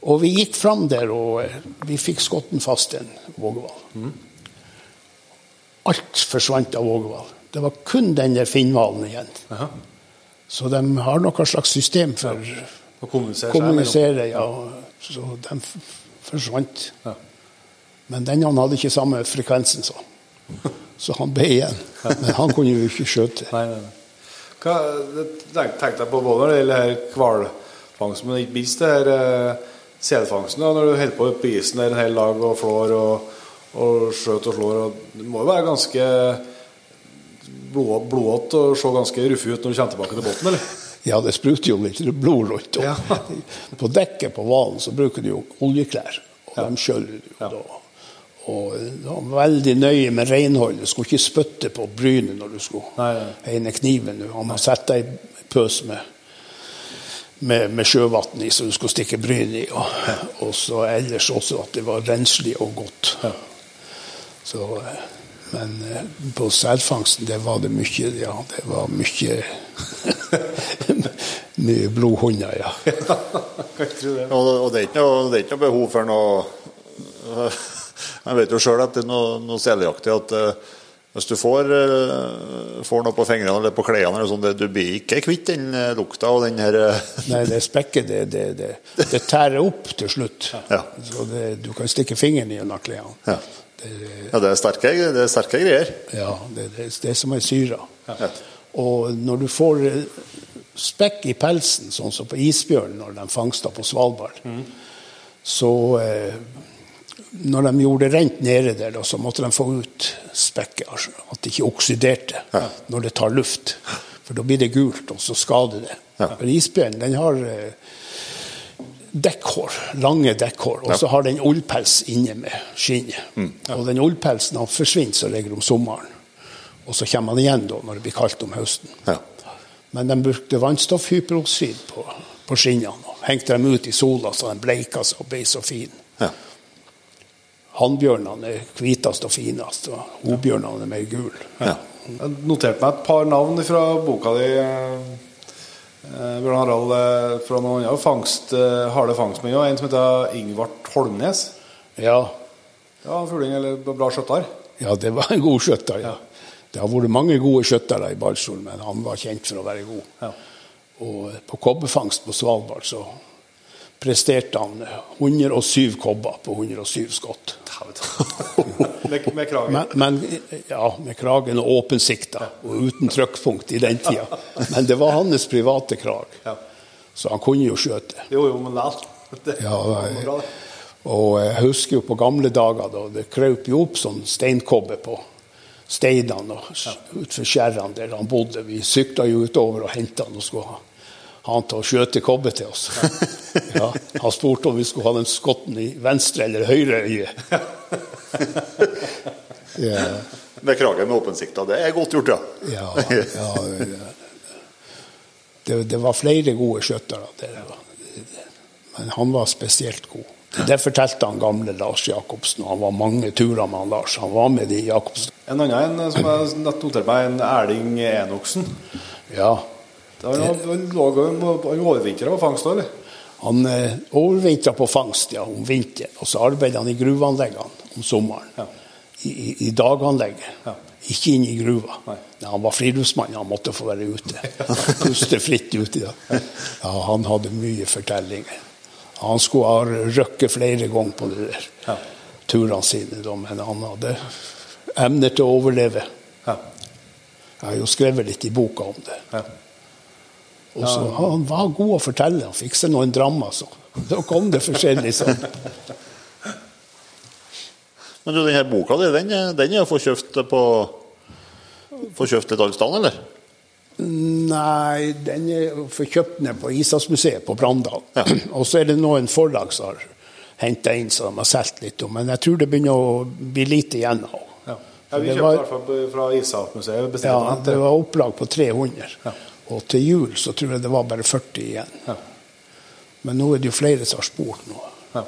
Og vi gikk fram der, og eh, vi fikk skotten fast en våghval. Mm. Alt forsvant av våghval. Det var kun den der finnhvalen igjen. Aha. Så de har noe slags system for å kommunisere. kommunisere ja. Så de forsvant. Ja. Men denne hadde ikke samme frekvensen, så. Så han ble igjen. Men han kunne jo ikke skjøte. Nei, nei, nei. Hva tenkte jeg på både når det gjelder hvalfangsten, men ikke minst det her eh, selfangsten. Når du holder på på isen der en hel dag og flår og, og skjøter og slår. Og det må jo være ganske blodete og se ganske ruffig ut når du kommer tilbake til båten, eller? Ja, det spruter jo litt blod rundt. Ja. på dekket på hvalen så bruker du jo oljeklær, og ja. de skjøller jo ja. da. Og de var veldig nøye med renholdet. Du skulle ikke spytte på brynet når du skulle heine kniven. Han må sette deg i pøs med, med, med sjøvann i, så du skulle stikke brynet i. Og, og, så ellers også at det var renslig og godt. Så eh, men eh, på selfangsten, det var det mye Ja, det var mye Mye blodhunder, ja. og, det er ikke noe, det er ikke noe behov for noe Jeg vet jo sjøl etter noe, noe seljaktig at uh, hvis du får, uh, får, noe på fingrene eller på klærne, sånn, du blir ikke kvitt den uh, lukta og den her Nei, det spekket, det, det, det, det tærer opp til slutt. Ja. Så du kan stikke fingeren i gjennom klærne. Ja. Det, ja, det er, sterke, det er sterke greier. Ja, det, det, det er som er syra. Ja. Og når du får eh, spekk i pelsen, sånn som på isbjørn når de fangsta på Svalbard, mm. så eh, Når de gjorde det rent nede der, da, så måtte de få ut spekket. Altså, at det ikke oksiderte ja. når det tar luft. For da blir det gult, og så skader det. Ja. For isbjørnen den har eh, dekkhår, lange dekkhår, og så har den ullpels inne med skinnet. Mm. Ja. Og den ullpelsen han forsvinner som regel om sommeren. Og så kommer han igjen da når det blir kaldt om høsten. Ja. Men de brukte vannstoffhyperoksid på, på skinnene og hengte dem ut i sola så de bleika seg og ble så fine. Ja. Hannbjørnene er hvitest og finest, og hobjørnene er mer gule. Ja. Jeg noterte meg et par navn fra boka di. Eh, Bjørn Harald eh, fra noen andre fangst, eh, harde fangstmenn En som heter Ingvart Holmnes. Ja. Det var en eller bra skjøtter? Ja, det var en god skjøtter. Ja. Det har vært mange gode skjøttere i Balsfjord, men han var kjent for å være god. Ja. Og på kobberfangst på Svalbard så presterte han 107 kobber på 107 skott. med, med, kragen? Men, men, ja, med kragen og åpensikta, og uten trykkpunkt i den tida. Men det var hans private krag, så han kunne jo skjøte. Jo, jo, men vel. Ja, og jeg husker jo på gamle dager da det krøp jo opp sånn steinkobbe på steinene og utfor skjærene der han bodde. Vi sykla jo utover og henta han og skulle ha han til å skjøte kobbe til oss. Ja, han spurte om vi skulle ha den skotten i venstre eller høyre øye. Ja. Med kragen med åpensikta. Det er godt gjort, ja. ja, ja det, det, var flere gode skjøttere der. Men han var spesielt god. Det fortalte han gamle Lars Jacobsen. Han var mange turer med han Lars. Han var med de Jacobsen. En annen en som jeg noterte meg, en Erling Enoksen. Ja, han overvintra på fangst eller? Han eh, overvintra på fangst ja, om vinteren, og så arbeidet han i gruveanleggene om sommeren. Ja. I, i, I, daganlegget. Ja. Ikke inn i gruva. Nei. Han var friluftsmann, han måtte få være ute. Puste fritt uti da. Ja, han hadde mye fortellinger. Han skulle ha røkket flere ganger på de der ja. turene sine, da, men han hadde emner til å overleve. Ja. Jeg har jo skrevet litt i boka om det. Ja. Og så ja. Han var god å fortelle. Han fikk seg noen drama, så. Da kom det forskjellig sånn. Men du, denne boka di, den, den er å få kjøpt på Få kjøpt et annet sted, eller? Nei, den er for kjøpt ned på Ishavsmuseet på Brandal. Ja. Og så er det noen forlag som har henta inn så de har solgt litt. Men jeg tror det begynner å bli lite igjen av ja. ja, vi kjøpte i hvert fall fra Ishavsmuseet. Ja, det var opplag på 300. Ja. Og til jul så tror jeg det var bare 40 igjen. Ja. Men nå er det jo flere som har spurt nå. Ja.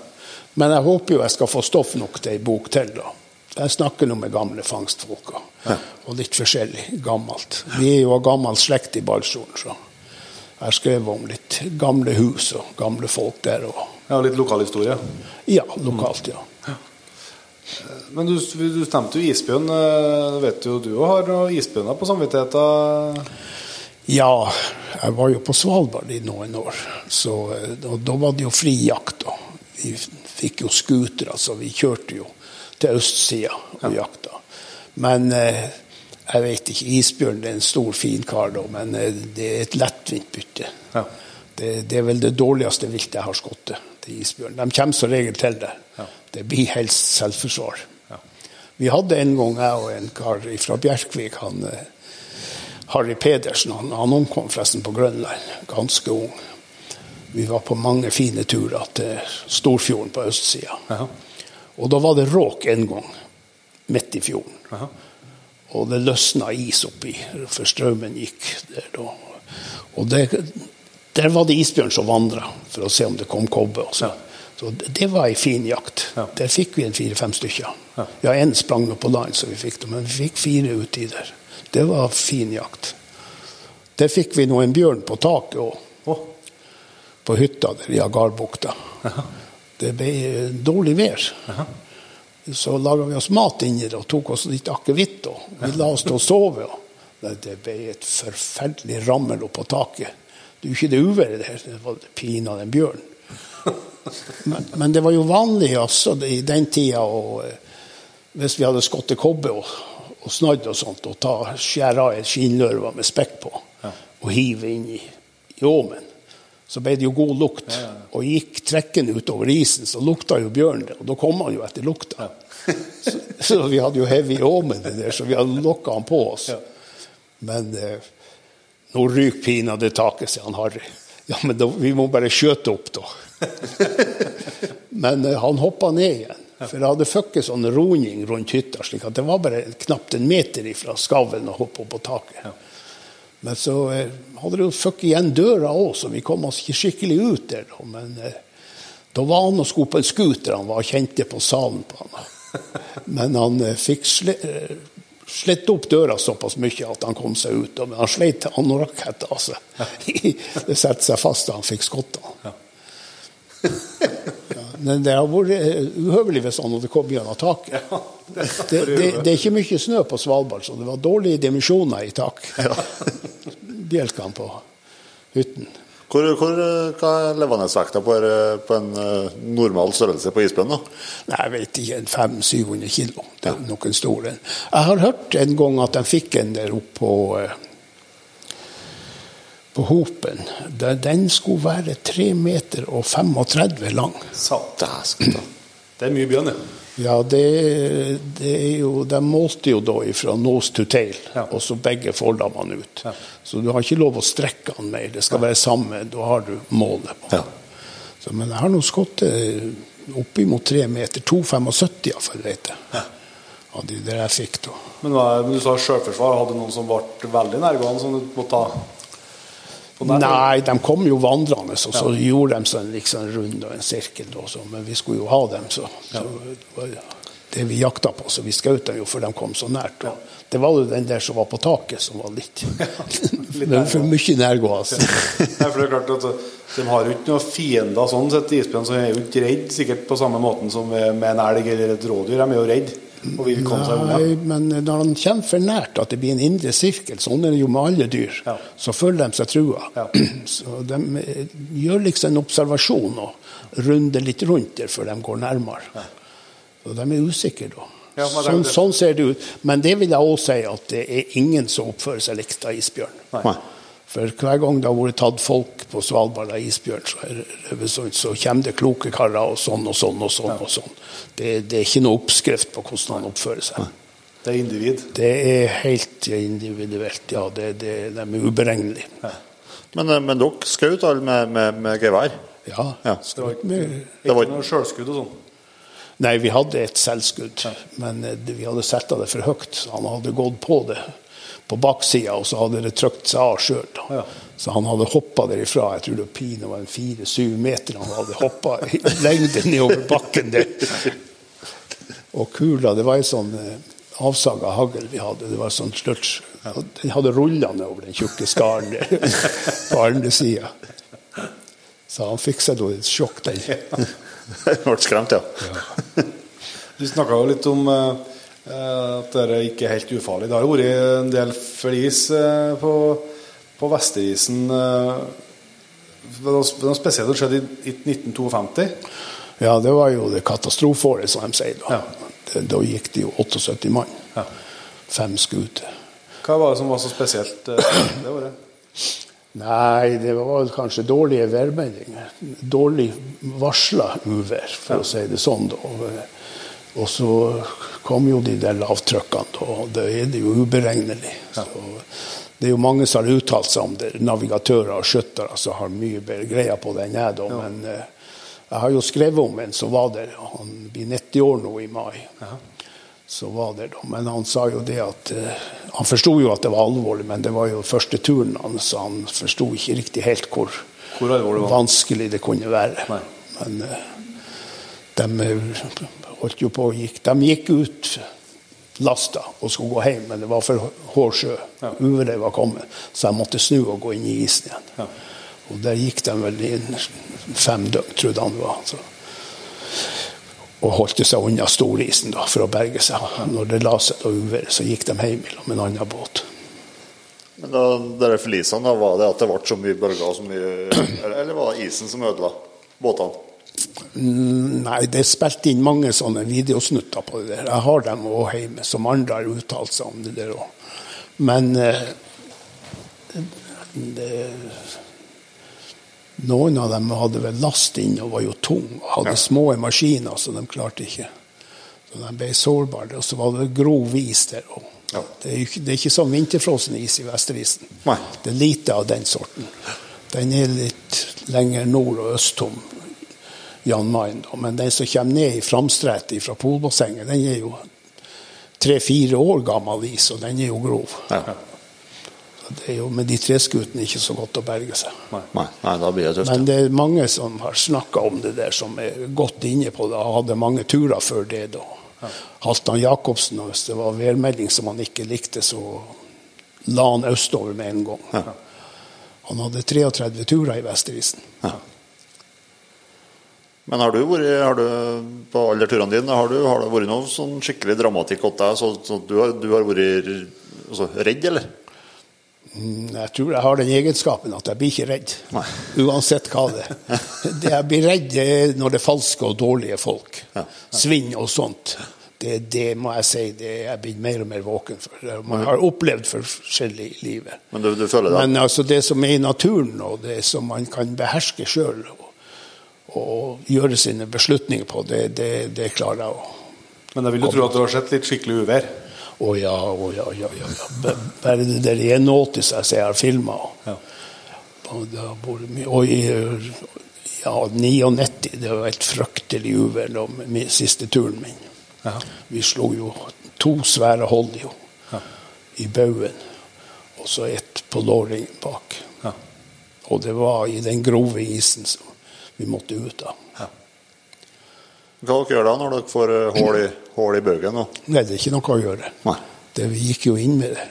Men jeg håper jo jeg skal få stoff nok til ei bok til. da. Jeg snakker nå med gamle fangstfolk, ja. og litt forskjellig gammelt. Vi er jo av gammel slekt i Balsfjorden, så jeg har skrevet om litt gamle hus og gamle folk der. Og... Ja, Litt lokalhistorie? Ja, lokalt, ja. Men du, du stemte jo isbjørn. Eh, vet jo du har noen isbjørner på samvittigheten? Ja, jeg var jo på Svalbard i noen år. Så, og da var det jo fri jakt. Vi fikk jo scootere, så vi kjørte jo til østsida og jakta. Men eh, jeg vet ikke. Isbjørn er en stor, fin kar, da, men eh, det er et lettvint bytte. Ja. Det, det, er vel det dårligste viltet jeg har skutt isbjørn. De kommer som regel til det. Ja. Det blir helst selvforsvar. Ja. Vi hadde en gang, jeg og en kar fra Bjerkvik, han eh, Harry Pedersen, han, han omkom forresten på Grønland, ganske ung. Vi var på mange fine turer til Storfjorden på østsida. Og da var det råk en gang, midt i fjorden. Aha. Og det løsna is oppi, for strømmen gikk der da. Og det, der var det isbjørn som vandra for å se om det kom kobbe. Også. Så det var ei fin jakt. Ja. Der fikk vi en fire-fem stykker. Ja, ja én sprang nå på land, så vi fikk det, men vi fikk fire uti der. Det var fin jakt. Der fikk vi nå en bjørn på taket òg. Oh. På hytta der i Agarbukta. Det ble dårlig vær. Aha så laga vi oss mat inni det og tok oss litt akevitt. Vi la oss til å sove. Det ble et forferdelig rammel oppå taket. Det er jo ikke det uværet der, det var pinadø en bjørn. Men, men, det var jo vanlig altså, i den tida og, hvis vi hadde skutt kobbe og, og snadd og sånt, ta, skjære av et skinnlørve med spekk på og hive inn i, i åmen så ble det jo god lukt. Og gikk trekkende utover isen, så lukta jo bjørn. Og da kom han jo etter lukta. Så, så, vi hadde jo heavy åmen, der, så vi hadde lokka han på oss. Men eh, nå ryker pinadø taket, sier han Harry. Ja, men da, vi må bare skjøte opp, da. men eh, han hoppa ned igjen. For det hadde fucket sånn roning rundt hytta, slik at det var bare knapt en meter ifra skavlen å hoppe opp på taket. Men så eh, hadde det jo fucket igjen døra òg, så vi kom oss ikke skikkelig ut der. Da. Men eh, da var han og skulle på en scooter. Han var kjente på salen på han. Men han eh, fikk eh, slett opp døra såpass mye at han kom seg ut. Men han sleit anorakkhetta seg. Det satte seg fast da han fikk skotta. Ja. Men det har vært eh, uhøvelig hvis han hadde kommet gjennom taket. Ja, det, det, det, det, er ikke mye snø på Svalbard, så det var dårlige dimensjoner i tak. Ja. Bjelkene på hytten. Hvor, hvor, hva er levendesvekta på, på, en uh, normal størrelse på isbjørn? Nei, Jeg vet ikke. 500-700 kilo. Det er noen store. Jeg har hørt en gang at de fikk en der oppe på uh, på Hopen. Den skulle være 3 meter og 35 lang. Det er mye bjørn. Ja, det, det, jo De målte jo da fra nose to tail, ja. og så begge forlammene ut. Ja. Så du har ikke lov å strekke den mer. Det skal være samme. Da har du målet. på ja. Så, Men jeg har nå skutt oppimot 3 meter. 2,75 iallfall, vet jeg. Ja. Av de der jeg fikk, da. Men, men du sa sjølforsvar. Hadde noen som ble veldig nærgående, som du måtte ta? Nei, de kom jo vandrende, og så ja. gjorde de seg liksom rund og en sirkel. Også, men vi skulle jo ha dem, så, ja. så det var det vi jakta på. Så vi skjøt dem jo for de kom så nært. Og det var jo den der som var på taket, som var litt, litt for mye nærgående. Ja. for det er klart at De har jo ikke noen fiender sånn sett, isbjørn, så de er jo ikke redd sikkert på samme måten som med en elg eller et rådyr. De er jo redd og vil komme seg unna. Nei, men når han kommer for nært at det blir en indre sirkel, sånn er det jo med alle dyr, ja. så føler de seg trua. Ja. Så de eh, gjør liksom en observasjon og runder litt rundt der før de går nærmere. Ja. Så de er usikre da. Ja, sånn, sånn, ser det ut. Men det vil jeg òg si at det er ingen som oppfører seg likt av isbjørn. Nei. For hver gang det har vært tatt folk på Svalbard av isbjørn, så, så, så kommer det kloke karer og sånn og sånn og sånn. og sånn. Det, det er ikke noe oppskrift på hvordan han oppfører seg. Det er individ? Det er helt individuelt, ja. Det, det, de er uberegnelige. Ja. Men, eh, men, dere skjøt alle med, med, med gevær? Ja. ja. Det var ikke, ikke noe sjølskudd og sånn? Nei, vi hadde et selvskudd, ja. men eh, vi hadde setta det for høyt. Så han hadde gått på det på baksida, og så hadde det trykt seg av sjøl. Ja. Så han hadde hoppa derifra. Jeg tror det var en fire-syv meter. Han hadde hoppa lengden lengde nedover bakken der. Og kula, det var ei sånn eh, avsaga hagl vi hadde. Det var sånn slurts. Den hadde rulla nedover den tjukke skaren der på andre sida. Så han fikk seg da et sjokk, den. Ble skremt, ja. Du snakka jo litt om eh, at dette ikke er helt ufarlig. Det har jo vært en del flis eh, på, på Vesterisen. Eh, det var noe- spesielt som skjedde i, i 1952. Ja, det var jo det katastrofeåret, som de sier. Da. Ja. Da gikk det jo 78 mann. Ja. Fem skuter. Hva var det som var så spesielt eh, det året? Nei, det var kanskje dårlige værmeldinger. Dårlig varsla uvær, for å si det sånn. da. Og, så kom jo de der lavtrykkene, og da er det jo uberegnelig. Så det er jo mange som har uttalt seg om det, navigatører og skjøttere som har mye bedre greier på det enn jeg, da. Men uh, jeg har jo skrevet om en som var der. Han blir 90 år nå i mai. Så var det da. Men han sa jo det at uh, Han forsto jo at det var alvorlig, men det var jo første turen hans, så han forsto ikke riktig helt hvor, Hvor det? vanskelig det kunne være. Nei. Men uh, de eh, holdt jo på og gikk. De gikk ut lasta og skulle gå hjem, men det var for hård sjø. Uværet var kommet, så jeg måtte snu og gå inn i isen igjen. Ja. Og der gikk de vel inn fem døgn, trodde han det var. Så. Og holdt seg unna storisen da, for å berge seg. Når det la seg da uværet, så gikk de hjem i med en annen båt. Men da, dere forlisene, var det at det ble så mye bølger og så mye Eller, eller var det isen som ødela båtene? Nei, det er spilt inn mange sånne videosnutter på det der. Jeg har dem òg hjemme, som andre har uttalt seg om det der òg. Men eh, det, noen av dem hadde vel last inn og var jo tung og hadde små maskiner, så de klarte ikke. Så de ble sårbare. Og så var det grov is der òg. Ja. Det, det er ikke sånn vinterfrossen is i Vesterisen. Nei. Det er lite av den sorten. Den er litt lenger nord og østom Jan Mayen. Men den som kommer ned i framstrett fra Polbassenget, den er jo tre-fire år gammel is, og den er jo grov. Ja. Så det er jo med de treskutene ikke så godt å berge seg. Nei, nei, da blir det tøft. Men det er mange som har snakka om det der, som er godt inne på det, og hadde mange turer før det. da. Halvdan Jacobsen, og hvis det var værmelding som han ikke likte, så la han østover med en gang. Ja. Han hadde 33 turer i Vesterisen. Ja. Men har du vært har du, på alle turene dine har, du, har det vært noe sånn skikkelig dramatikk hos deg? Så, så du, har, du har vært altså, redd, eller? Mm, Jeg tror jeg har den egenskapen at jeg blir ikke redd. Nei. Uansett hva det er. Det jeg blir redd er når det er falske og dårlige folk. Ja. Svinn og sånt. Det, det må jeg si det er jeg blitt mer og mer våken for. Man har opplevd forskjellig i livet. Men du, du føler det? Men altså det som er i naturen, og det som man kan beherske sjøl og, og gjøre sine beslutninger på, det, det, det klarer jeg å Men jeg vil jo tro at du har sett litt skikkelig uvær. Å ja, å ja, ja, ja. ja. Bare det der i 81 som jeg har filma. Ja. Og Og i ja, 99, det var et fryktelig uvær med siste turen min. Ja. Vi slo jo to svære hold jo, Ja. i baugen, og så ett på låringen bak. Ja. Og det var i den grove isen som vi måtte ut av. Hva dere gjør da når dere får eh, hull i, hull i bøgen? nå? Nei, det er ikke noe å gjøre. Nei. Det, vi gikk jo inn med det.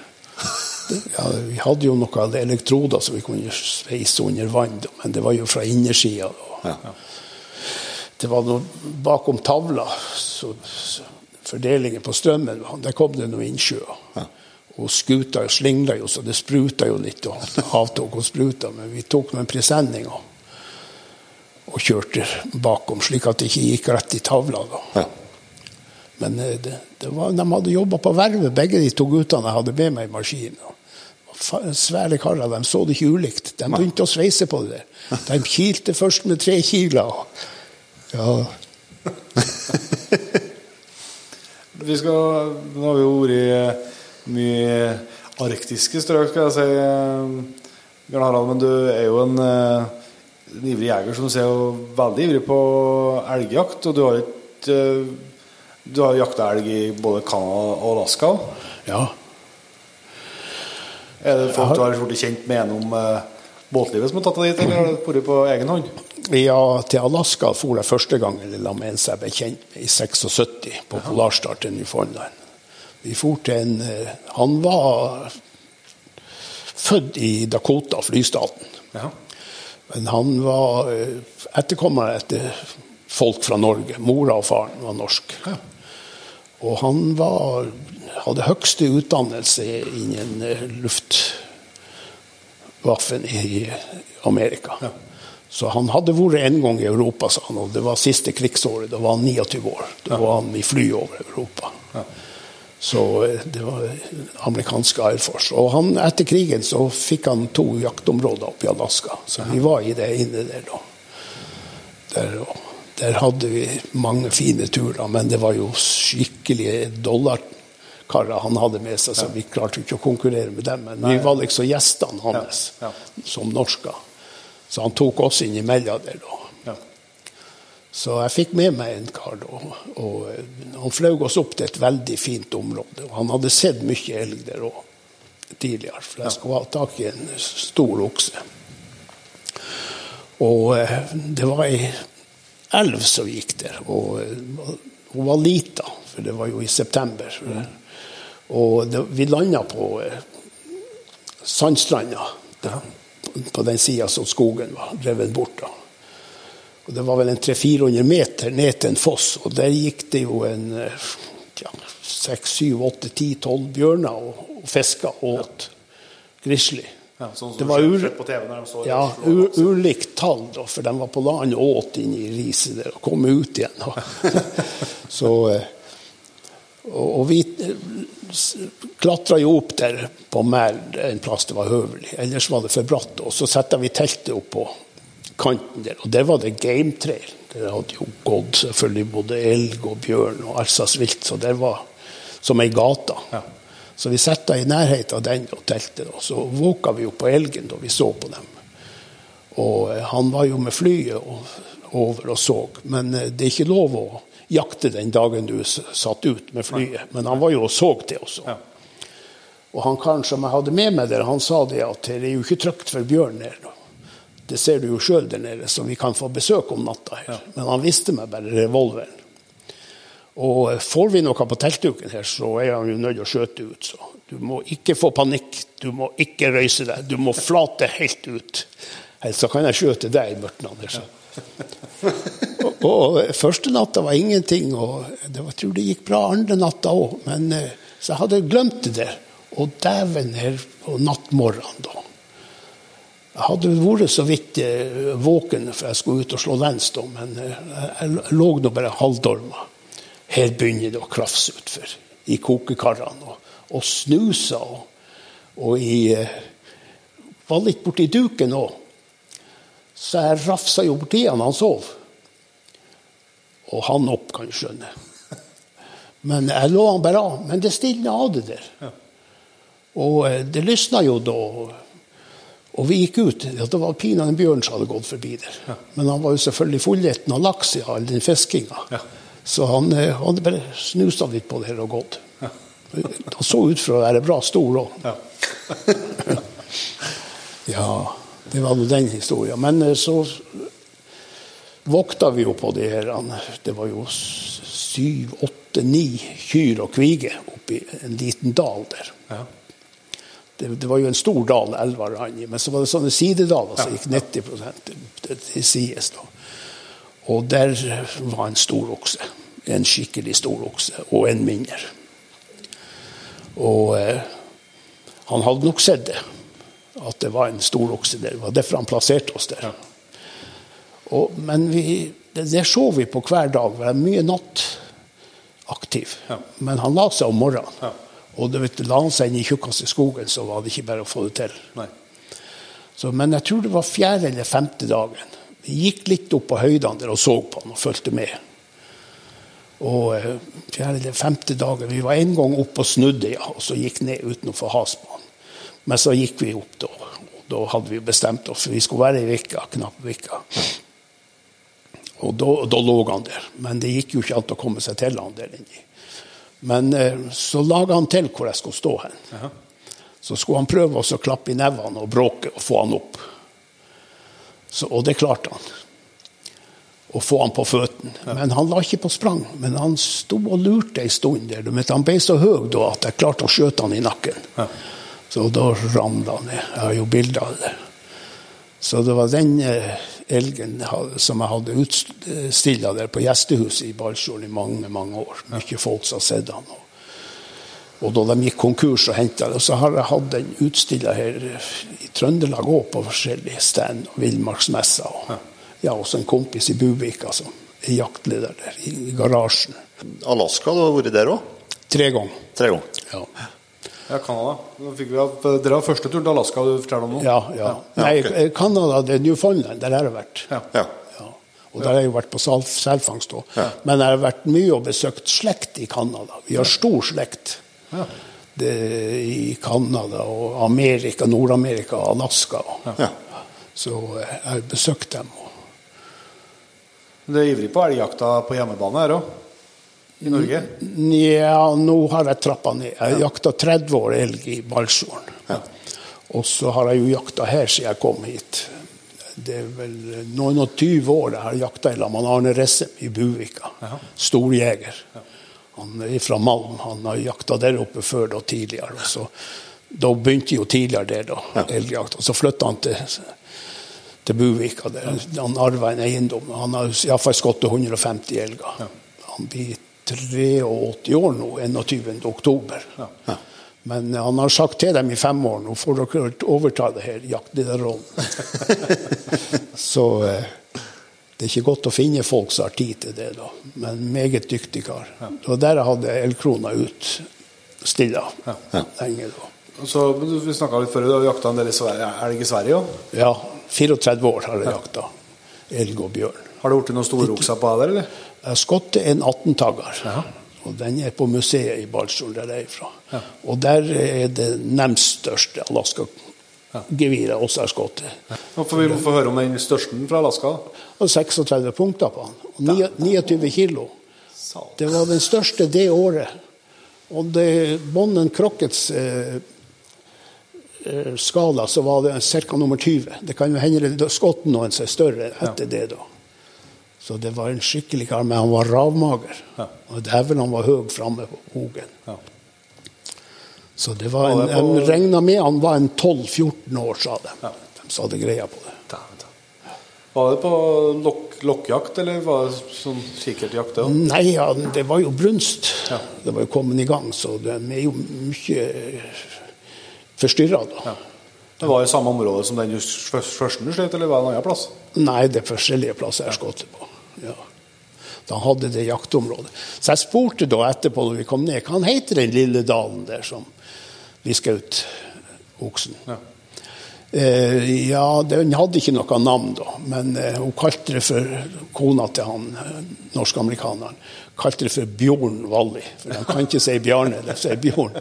det ja, vi hadde jo noen elektroder som vi kunne sveise under vann, men det var jo fra innersida. Ja. Det var noe bakom tavla, så, så fordelingen på strømmen, der kom det noen innsjøer. Ja. Og skuta slingla jo, så det spruta jo litt, og avtok og spruta. Men vi tok noen presenninger og kjørte bakom, slik at det ikke gikk rett i tavla. da. Ja. Men eh, det, det var, de hadde jobba på vervet, begge de to guttene jeg hadde med meg i maskinen. Svære karer, de så det ikke ulikt. De begynte å sveise på det. der. De kilte først med tre kiler. Ja, Vi skal, nå har vi jo vært i mye arktiske strøk, skal jeg si, eh, Bjørn Harald. Men du er jo en, eh, en ivrig jeger som ser jo veldig ivrig på elgjakt. Og du har ikke eh, Du har jakta elg i både Canada og Alaska. ja. Er det folk du har blitt kjent med gjennom uh, båtlivet som har tatt deg dit, eller har du vært på egen hånd? Ja, til Alaska for jeg første gangen sammen med en som jeg ble kjent med i 76, på Polarstart i Newfoundland. Vi for til en uh, Han var født i Dakota, flystaten. Ja. Men han var uh, etterkommer etter folk fra Norge. Mora og faren var norsk. Ja. Og han var, hadde høyeste utdannelse innen eh, luftvaffen i Amerika. Ja. Så han hadde vært en gang i Europa, sa han, og det var siste krigsåret. Da var han 29 år. Da var han i fly over Europa. Så eh, det var amerikanske Air Force. Og han, etter krigen så fikk han to jaktområder oppe i Alaska. Så vi var i det inne der da. Der, der hadde vi mange fine turer, men det var jo skikkelige dollarkarer han hadde med seg, så vi klarte ikke å konkurrere med dem. Men vi var liksom gjestene hans som norsker. Så han tok oss inn imellom der da. Så jeg fikk med meg en kar da. Og han fløy oss opp til et veldig fint område. Og han hadde sett mye elg der òg tidligere, for jeg skulle ha tak i en stor okse. Og eh, det var ei elv som gikk der. Og hun var lita, for det var jo i september. Og det, vi landa på eh, sandstranda på den sida som skogen var drevet bort. da. Og Det var vel en 300-400 meter ned til en foss, og der gikk det jo en eh, ja, 6-7-8-10-12 bjørner og, og fiska og åt grizzly. Ja, sånn det var ur, ja, ulikt tall, da, for de var på land og åt inn i riset der og kom ut igjen. så, eh, og, og vi klatra jo opp der på Mæl en plass det var høvelig, ellers var det for bratt. Og så setta vi teltet opp på kanten der, og der var det game trail. Der hadde jo gått selvfølgelig både elg og bjørn og all vilt, så det var som ei gate. Ja. Så vi satte i nærheten av den og telte. Og så våka vi jo på elgen da vi så på dem. Og eh, han var jo med flyet over og så. Men eh, det er ikke lov å jakte den dagen du satt ut med flyet. Men han var jo og så det også. Ja. Og han karen som jeg hadde med meg der, han sa det at det er jo ikke trygt for bjørn der. Det ser du jo sjøl der nede, så vi kan få besøk om natta her. Men han visste meg bare revolveren. Og får vi noe på teltduken her, så er han jo nødt til å skjøte ut. Så du må ikke få panikk, du må ikke røyse deg, du må flate helt ut. Ellers så kan jeg skjøte deg i mørket, Anders. og, og, første natta var ingenting, og det var, jeg tror det gikk bra andre natta òg. Men eh, så jeg hadde glemt det der. Og dæven her på nattmorgenen, da. Jeg hadde vært så vidt eh, våken for jeg skulle ut og slå lens, men eh, jeg lå nå bare halvdorma. Her begynner det å krafse utfor i kokekarene og, og snusa. Og, og jeg eh, var litt borti duken òg. Så jeg rafsa jo borti han han sov. Og han opp, kan du skjønne. Men jeg lå han bare av. Men det stilna av det der. Og det lysna jo da. Og vi gikk ut. Det var pinadø en bjørn som hadde gått forbi der. Ja. Men han var jo selvfølgelig fulletten av laks i all den fiskinga. Ja. Så han eh, hadde bare snusa litt på det her og gått. Ja. Han så ut for å være bra stor òg. Ja. ja. det var nå den historien. Men eh, så vokta vi jo på det her. Det var jo syv, åtte, ni kyr og kviger oppi en liten dal der. Ja. Det, det, var jo en stor dal elva rant i, men så var det sånne sidedaler som gikk 90% til sides. da. Og der var en stor okse. En skikkelig stor okse, og en mindre. Og eh, han hadde nok sett det, at det var en stor okse der. Det var derfor han plasserte oss der. Og, men vi, det, det, så vi på hver dag. Vi var mye nattaktiv. Ja. Men han la seg om morgenen. Ja. Og du vet, la han seg inn i tjukkeste skogen, så var det ikke bare å få det til. Så, men jeg tror det var fjerde eller femte dagen. Vi gikk litt opp på høydene der og så på han og fulgte med. Og eh, fjerde eller femte dagen Vi var en gang oppe og snudde, ja, og så gikk ned uten å få has på han. Men så gikk vi opp da. Og da hadde vi bestemt oss for vi skulle være i Vika, knapp Vika. Og da, da, lå han der. Men det gikk jo ikke an å komme seg til han der inni. Men eh, så laga han til hvor jeg skulle stå hen. Så skulle han prøve å klappe i nevene og bråke og få han opp. Så, og det klarte han. Å få han på føttene. Ja. Men han la ikke på sprang. Men han sto og lurte en stund der. Han ble så høy da at jeg klarte å skjøte han i nakken. Ja. Så da ramla han ned. Jeg har jo bilde av det. Så det var den eh, elgen som jeg hadde utstilla der på gjestehuset i Balsfjorden i mange mange år. Mye folk som har sett den. Og da de gikk konkurs og henta den, så har jeg hatt den utstilla her i Trøndelag òg, på forskjellige stand og villmarksmesser. Og, ja, også en kompis i Buvika som er jaktleder der, i garasjen. Alaska, du har vært der òg? Tre ganger. Tre ganger. Ja. Ja, Canada. Dere har første tur til Alaska du forteller om nå? Ja. ja. ja. Nei, okay. Canada, det er Newfoundland. Der har jeg vært. Ja. ja. Og der har jeg jo vært på selfangst òg. Men jeg har vært mye og besøkt slekt i Canada. Vi har stor slekt. Ja. Det, I Canada og Amerika, Nord-Amerika, og Alaska. Ja. Så eh, jeg har besøkt dem. Du er ivrig på elgjakta på hjemmebane her òg? I Norge? Ja, nå har jeg trappa ned. Jeg har jakta 30 år elg i Balsfjorden. Ja. Og så har jeg jo jakta her siden jeg kom hit. Det er vel noen og tyve år jeg har jakta i lag med Arne Ressem i Buvika. Storjeger. Ja. Han er fra Malm. Han har jakta der oppe før da tidligere. Så, da begynte jo tidligere der, da, ja. elgjakta. Så flytta han til, til Buvika. Der. Han arva en eiendom. Han har iallfall skutt 150 elger. Ja. Han blir 83 år nå, 21. oktober. Ja. Men han har sagt til dem i fem år nå får dere overta det her jaktlederrollen. så eh, det er ikke godt å finne folk som har tid til det, da. Men meget dyktig kar. Ja. Det var der hadde elkrona ut stilla ja. lenge. da. Så, vi snakka litt før, du har jakta en del i Sverige. elg i Sverige òg? Ja. 34 år har jeg ja. jakta elg og bjørn. Har du blitt noen storokser på deg, eller? Jeg har skutt en 18-tagger. Og den er på museet i Balsfjord, der jeg er fra. Ja. Og der er det nemst største Alaska ja. geviret også har skutt. Ja. Vi må få høre om den største fra Alaska. Og 36 punkter på den. Og 29 kilo. Det var den største det året. Og det Bonnen Crockets eh, eh, skala, så var det ca. nummer 20. Det kan jo hende skutt noen som er større etter ja. det, da. Så det var en skikkelig kar, men han var ravmager. Ja. Og dæven, han var høy framme på hogen. Ja. Så det var en, en regna med han var en 12-14 år, sa de. Ja. De sa det greia på det. Da, da. Var det på lok lokkjakt, eller var det sånn kikkertjakt? Ja? Nei, ja, det var jo brunst. Ja. Det var jo kommet i gang, så de er jo mye forstyrra da. Ja. Det var i samme område som den første du skjøt, eller var det en annen plass? Nei, det er forskjellige plasser jeg har skutt på. Ja. Da hadde det jaktområdet. Så jeg spurte da etterpå når vi kom ned, hva han heter den lille dalen der som vi skjøt oksen. Ja. Eh, ja, den hadde ikke noe navn da, men eh, hun kalte det for kona til han eh, norsk-amerikaneren. Kalte det for Bjorn Valli. For han kan ikke si Bjarne, det sier Bjorn.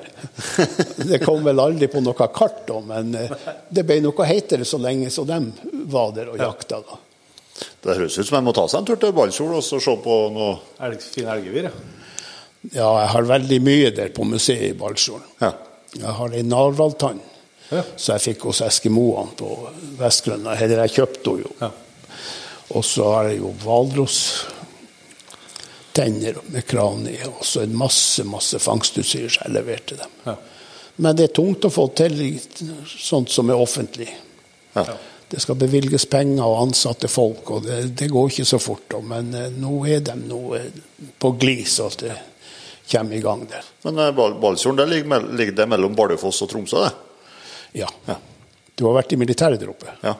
Det kom vel aldri på noe kart, da, men eh, det ble noe heitere så lenge så de var der og jakta. da. Det høres ut som jeg må ta seg en tur til Balsfjord og se på noe Elg, Fin elgevir, ja. Ja, jeg har veldig mye der på museet i Balsfjord. Ja. Jeg har ei narvaltann ja. som jeg fikk hos eskimoene på Vestgrønland. Eller jeg kjøpte henne jo. Ja. Og så har jeg jo hvalrosstenner med kran i, og så en masse masse fangstutstyr som jeg leverte dem. Ja. Men det er tungt å få til sånt som er offentlig. Ja. Det skal bevilges penger og ansatte folk, og det, det går ikke så fort. Og, Men eh, nå er de nå på glid, så det kommer i gang der. Men eh, Balsfjorden ligger, ligger, det mellom Bardufoss og Tromsø? det? Ja. ja. Du har vært i militæret der oppe? Ja.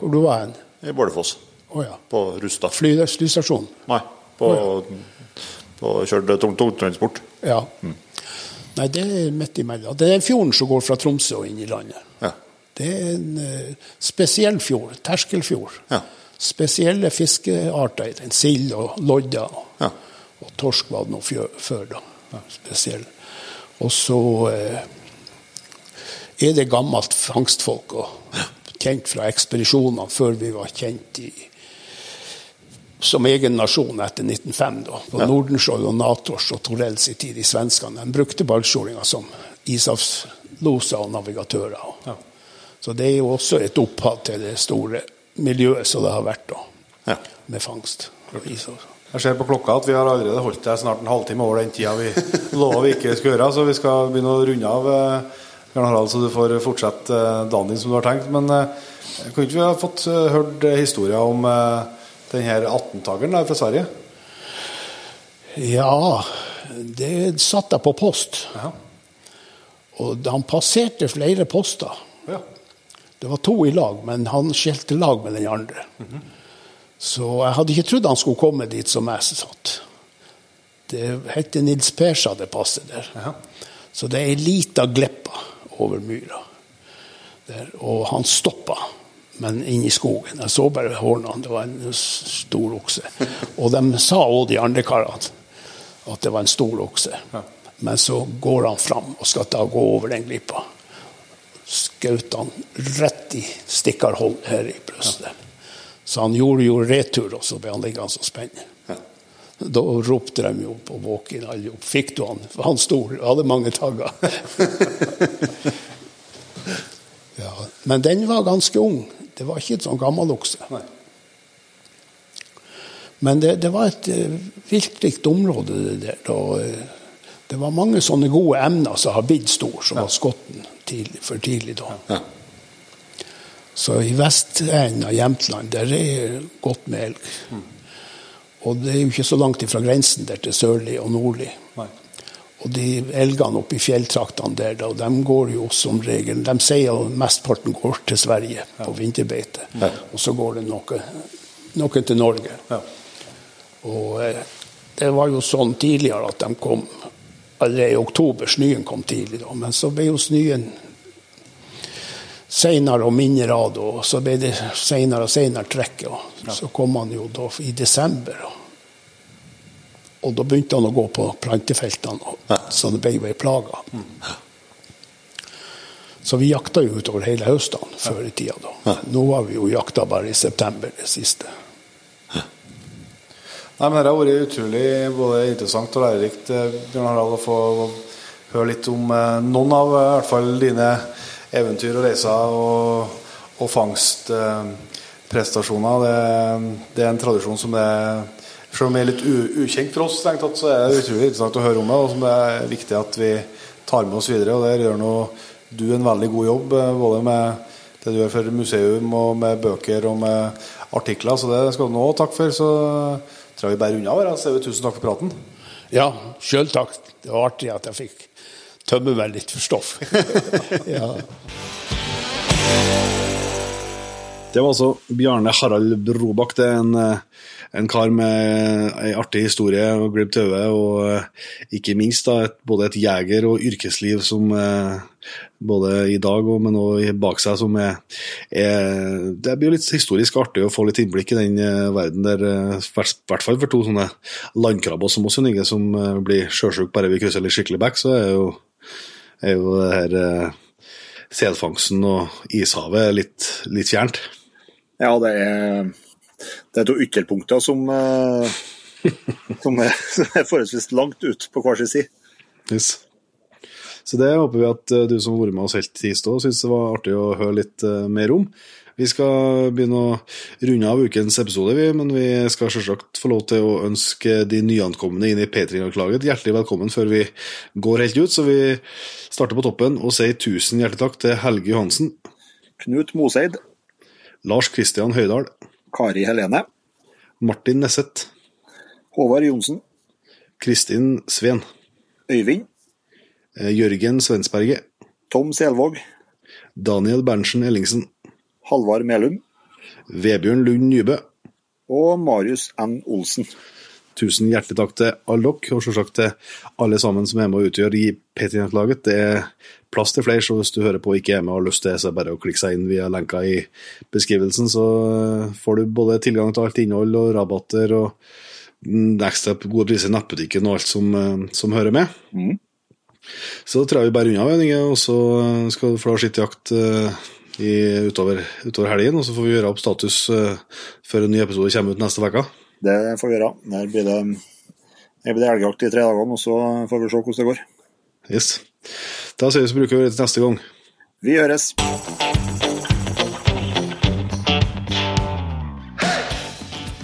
Hvor du var hen? I Bardufoss. Oh, ja. På Rustad. Flystasjon? Nei, på, oh, ja. på kjørte tungtransport. Ja. Mm. Nei, det er midt imellom. Det er den fjorden som går fra Tromsø og inn i landet. Ja. Det er en uh, spesiell fjord. Terskelfjord. Ja. Spesielle fiskearter i den. Sild og lodda. Ja. Og torsk var det noe før, da. Spesiell. Og så eh, er det gammelt fangstfolk, og kjent fra ekspedisjonene før vi var kjent i, som egen nasjon etter 1905. da, På ja. Nordenskjold og Nators og Torells i tid, de svenskene. De brukte ballskjolinga som ishavsloser og navigatører. Så det er jo også et opphav til det store miljøet som det har vært da, ja. med fangst. og is også. Jeg ser på klokka at vi har allerede holdt deg snart en halvtime over den tida vi lova vi ikke skulle gjøre, så vi skal begynne å runde av. Bjørn Harald, så du får fortsette dagen din som du har tenkt. Men kunne ikke vi ha fått hørt historien om denne 18-takeren fra Sverige? Ja, det satt jeg på post. Ja. Og han passerte flere poster. Det var to i lag, men han skjelte lag med den andre. Mm -hmm. Så jeg hadde ikke trodd han skulle komme dit som jeg satt. Det heter Nils Persa, det passet der. Ja. Så det er ei lita gleppa over myra. Der, og han stoppa, men inn i skogen. Jeg så bare hornene. Det var en stor okse. Og de sa òg, de andre karene, at det var en stor okse. Ja. Men så går han fram og skal ta gå over den glippa. Skjøt han rett i stikkerhold her i brystet. Ja. Så han gjorde jo retur, og så ble han liggende og spenne. Ja. Da ropte de jo på walk-in alle opp. Fikk du han? For han stor, hadde mange tagger. ja. Men den var ganske ung. Det var ikke et sånn gammel okse. Nei. Men det, det var et uh, viltrikt område, det der. Og, uh, det var mange sånne gode emner som har blitt store, som ja. var skotten tidlig, for tidlig da. Ja. Så i vestenden av Jämtland der er godt med elg. Mm. Og det er jo ikke så langt ifra grensen der til sørlig og nordlig. Nei. Og de elgene oppe i fjelltraktene der, da, de går jo som regel De sier at mesteparten går til Sverige ja. på vinterbeite. Ja. Og så går det noe, noen til Norge. Ja. Og eh, det var jo sånn tidligere at de kom allerede i oktober. Snøen kom tidlig da. Men så ble jo snøen senere og mindre rad, og så ble det senere og senere trekk. Og så kom han jo da i desember. Og, da begynte han å gå på plantefeltene, så det ble jo ei plage. Så vi jakta jo utover hele høsten før i tida. da. Nå har vi jo jakta bare i september det siste. Nei, men Det har vært utrolig både interessant og lærerikt eh, Bjørn Harald, å få høre litt om eh, noen av eh, i hvert fall dine eventyr og reiser og, og fangstprestasjoner. Det, det, er en tradisjon som er selv om det er litt ukjent for oss, tatt, så er det utrolig interessant å høre om det. Og som det er viktig at vi tar med oss videre. og Der gjør nå du en veldig god jobb, både med det du gjør for museum, og med bøker og med artikler. Så det skal du nå takk for. så tror vi bærer unna hverandre. Tusen takk for praten. Ja, sjøl takk. Det var artig at jeg fikk tømme meg litt for stoff. ja. Det var altså Bjarne Harald Brobakk. Det er en, eh, en kar med ei artig historie og glimt i øyet, og eh, ikke minst da, et, både et jeger- og yrkesliv som eh, både i dag og men også bak seg, som er, er, Det blir litt historisk artig å få litt innblikk i den verden der, i hvert fall for to sånne landkrabber som oss, Inge, som blir sjøsjuke bare vi krysser litt skikkelig back, så er jo, er jo det her selfangsten og ishavet litt, litt fjernt. Ja, det er, det er to ytterpunkter som, som, er, som er forholdsvis langt ut på hver sin side. Yes. Så det håper vi at eh, du som har vært med oss helt i stad, syns det var artig å høre litt eh, mer om. Vi skal begynne å runde av ukens episode, vi, men vi skal selvsagt få lov til å ønske de nyankomne inn i P3-laget hjertelig velkommen før vi går helt ut. Så vi starter på toppen og sier tusen hjertelig takk til Helge Johansen. Knut Moseid. Lars Kristian Høydahl. Kari Helene. Martin Nesset. Håvard Johnsen. Kristin Sveen. Øyvind. Eh, Jørgen Svensberget. Tom Selvåg. Daniel Berntsen Ellingsen. Halvard Melum. Vebjørn Lund Nybø. Og Marius N. Olsen. Tusen hjertelig takk til alle dere, og selvsagt til alle sammen som er med og utgjør i P3-laget. Det er plass til flere, så hvis du hører på og ikke er med og har lyst til det, så er det bare å klikke seg inn via lenka i beskrivelsen. Så eh, får du både tilgang til alt innhold og rabatter og mm, ekstra gode priser i nettbutikken og alt som, eh, som hører med. Mm. Så jeg vi bærer unna, og så skal du få skittjakt i, utover, utover, helgen. Og så får vi gjøre opp status før en ny episode kommer ut neste uke. Det får vi gjøre. Der blir det, det elgjakt i tre dager, og så får vi se hvordan det går. Yes. Da sier vi så bruker vi det til neste gang. Vi høres.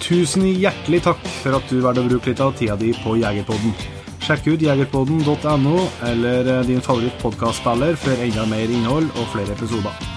Tusen hjertelig takk for at du valgte å bruke litt av tida di på Jegerpodden. Sjekk ut jegerpodden.no eller eh, din favoritt favorittpodkastspiller for enda mer innhold og flere episoder.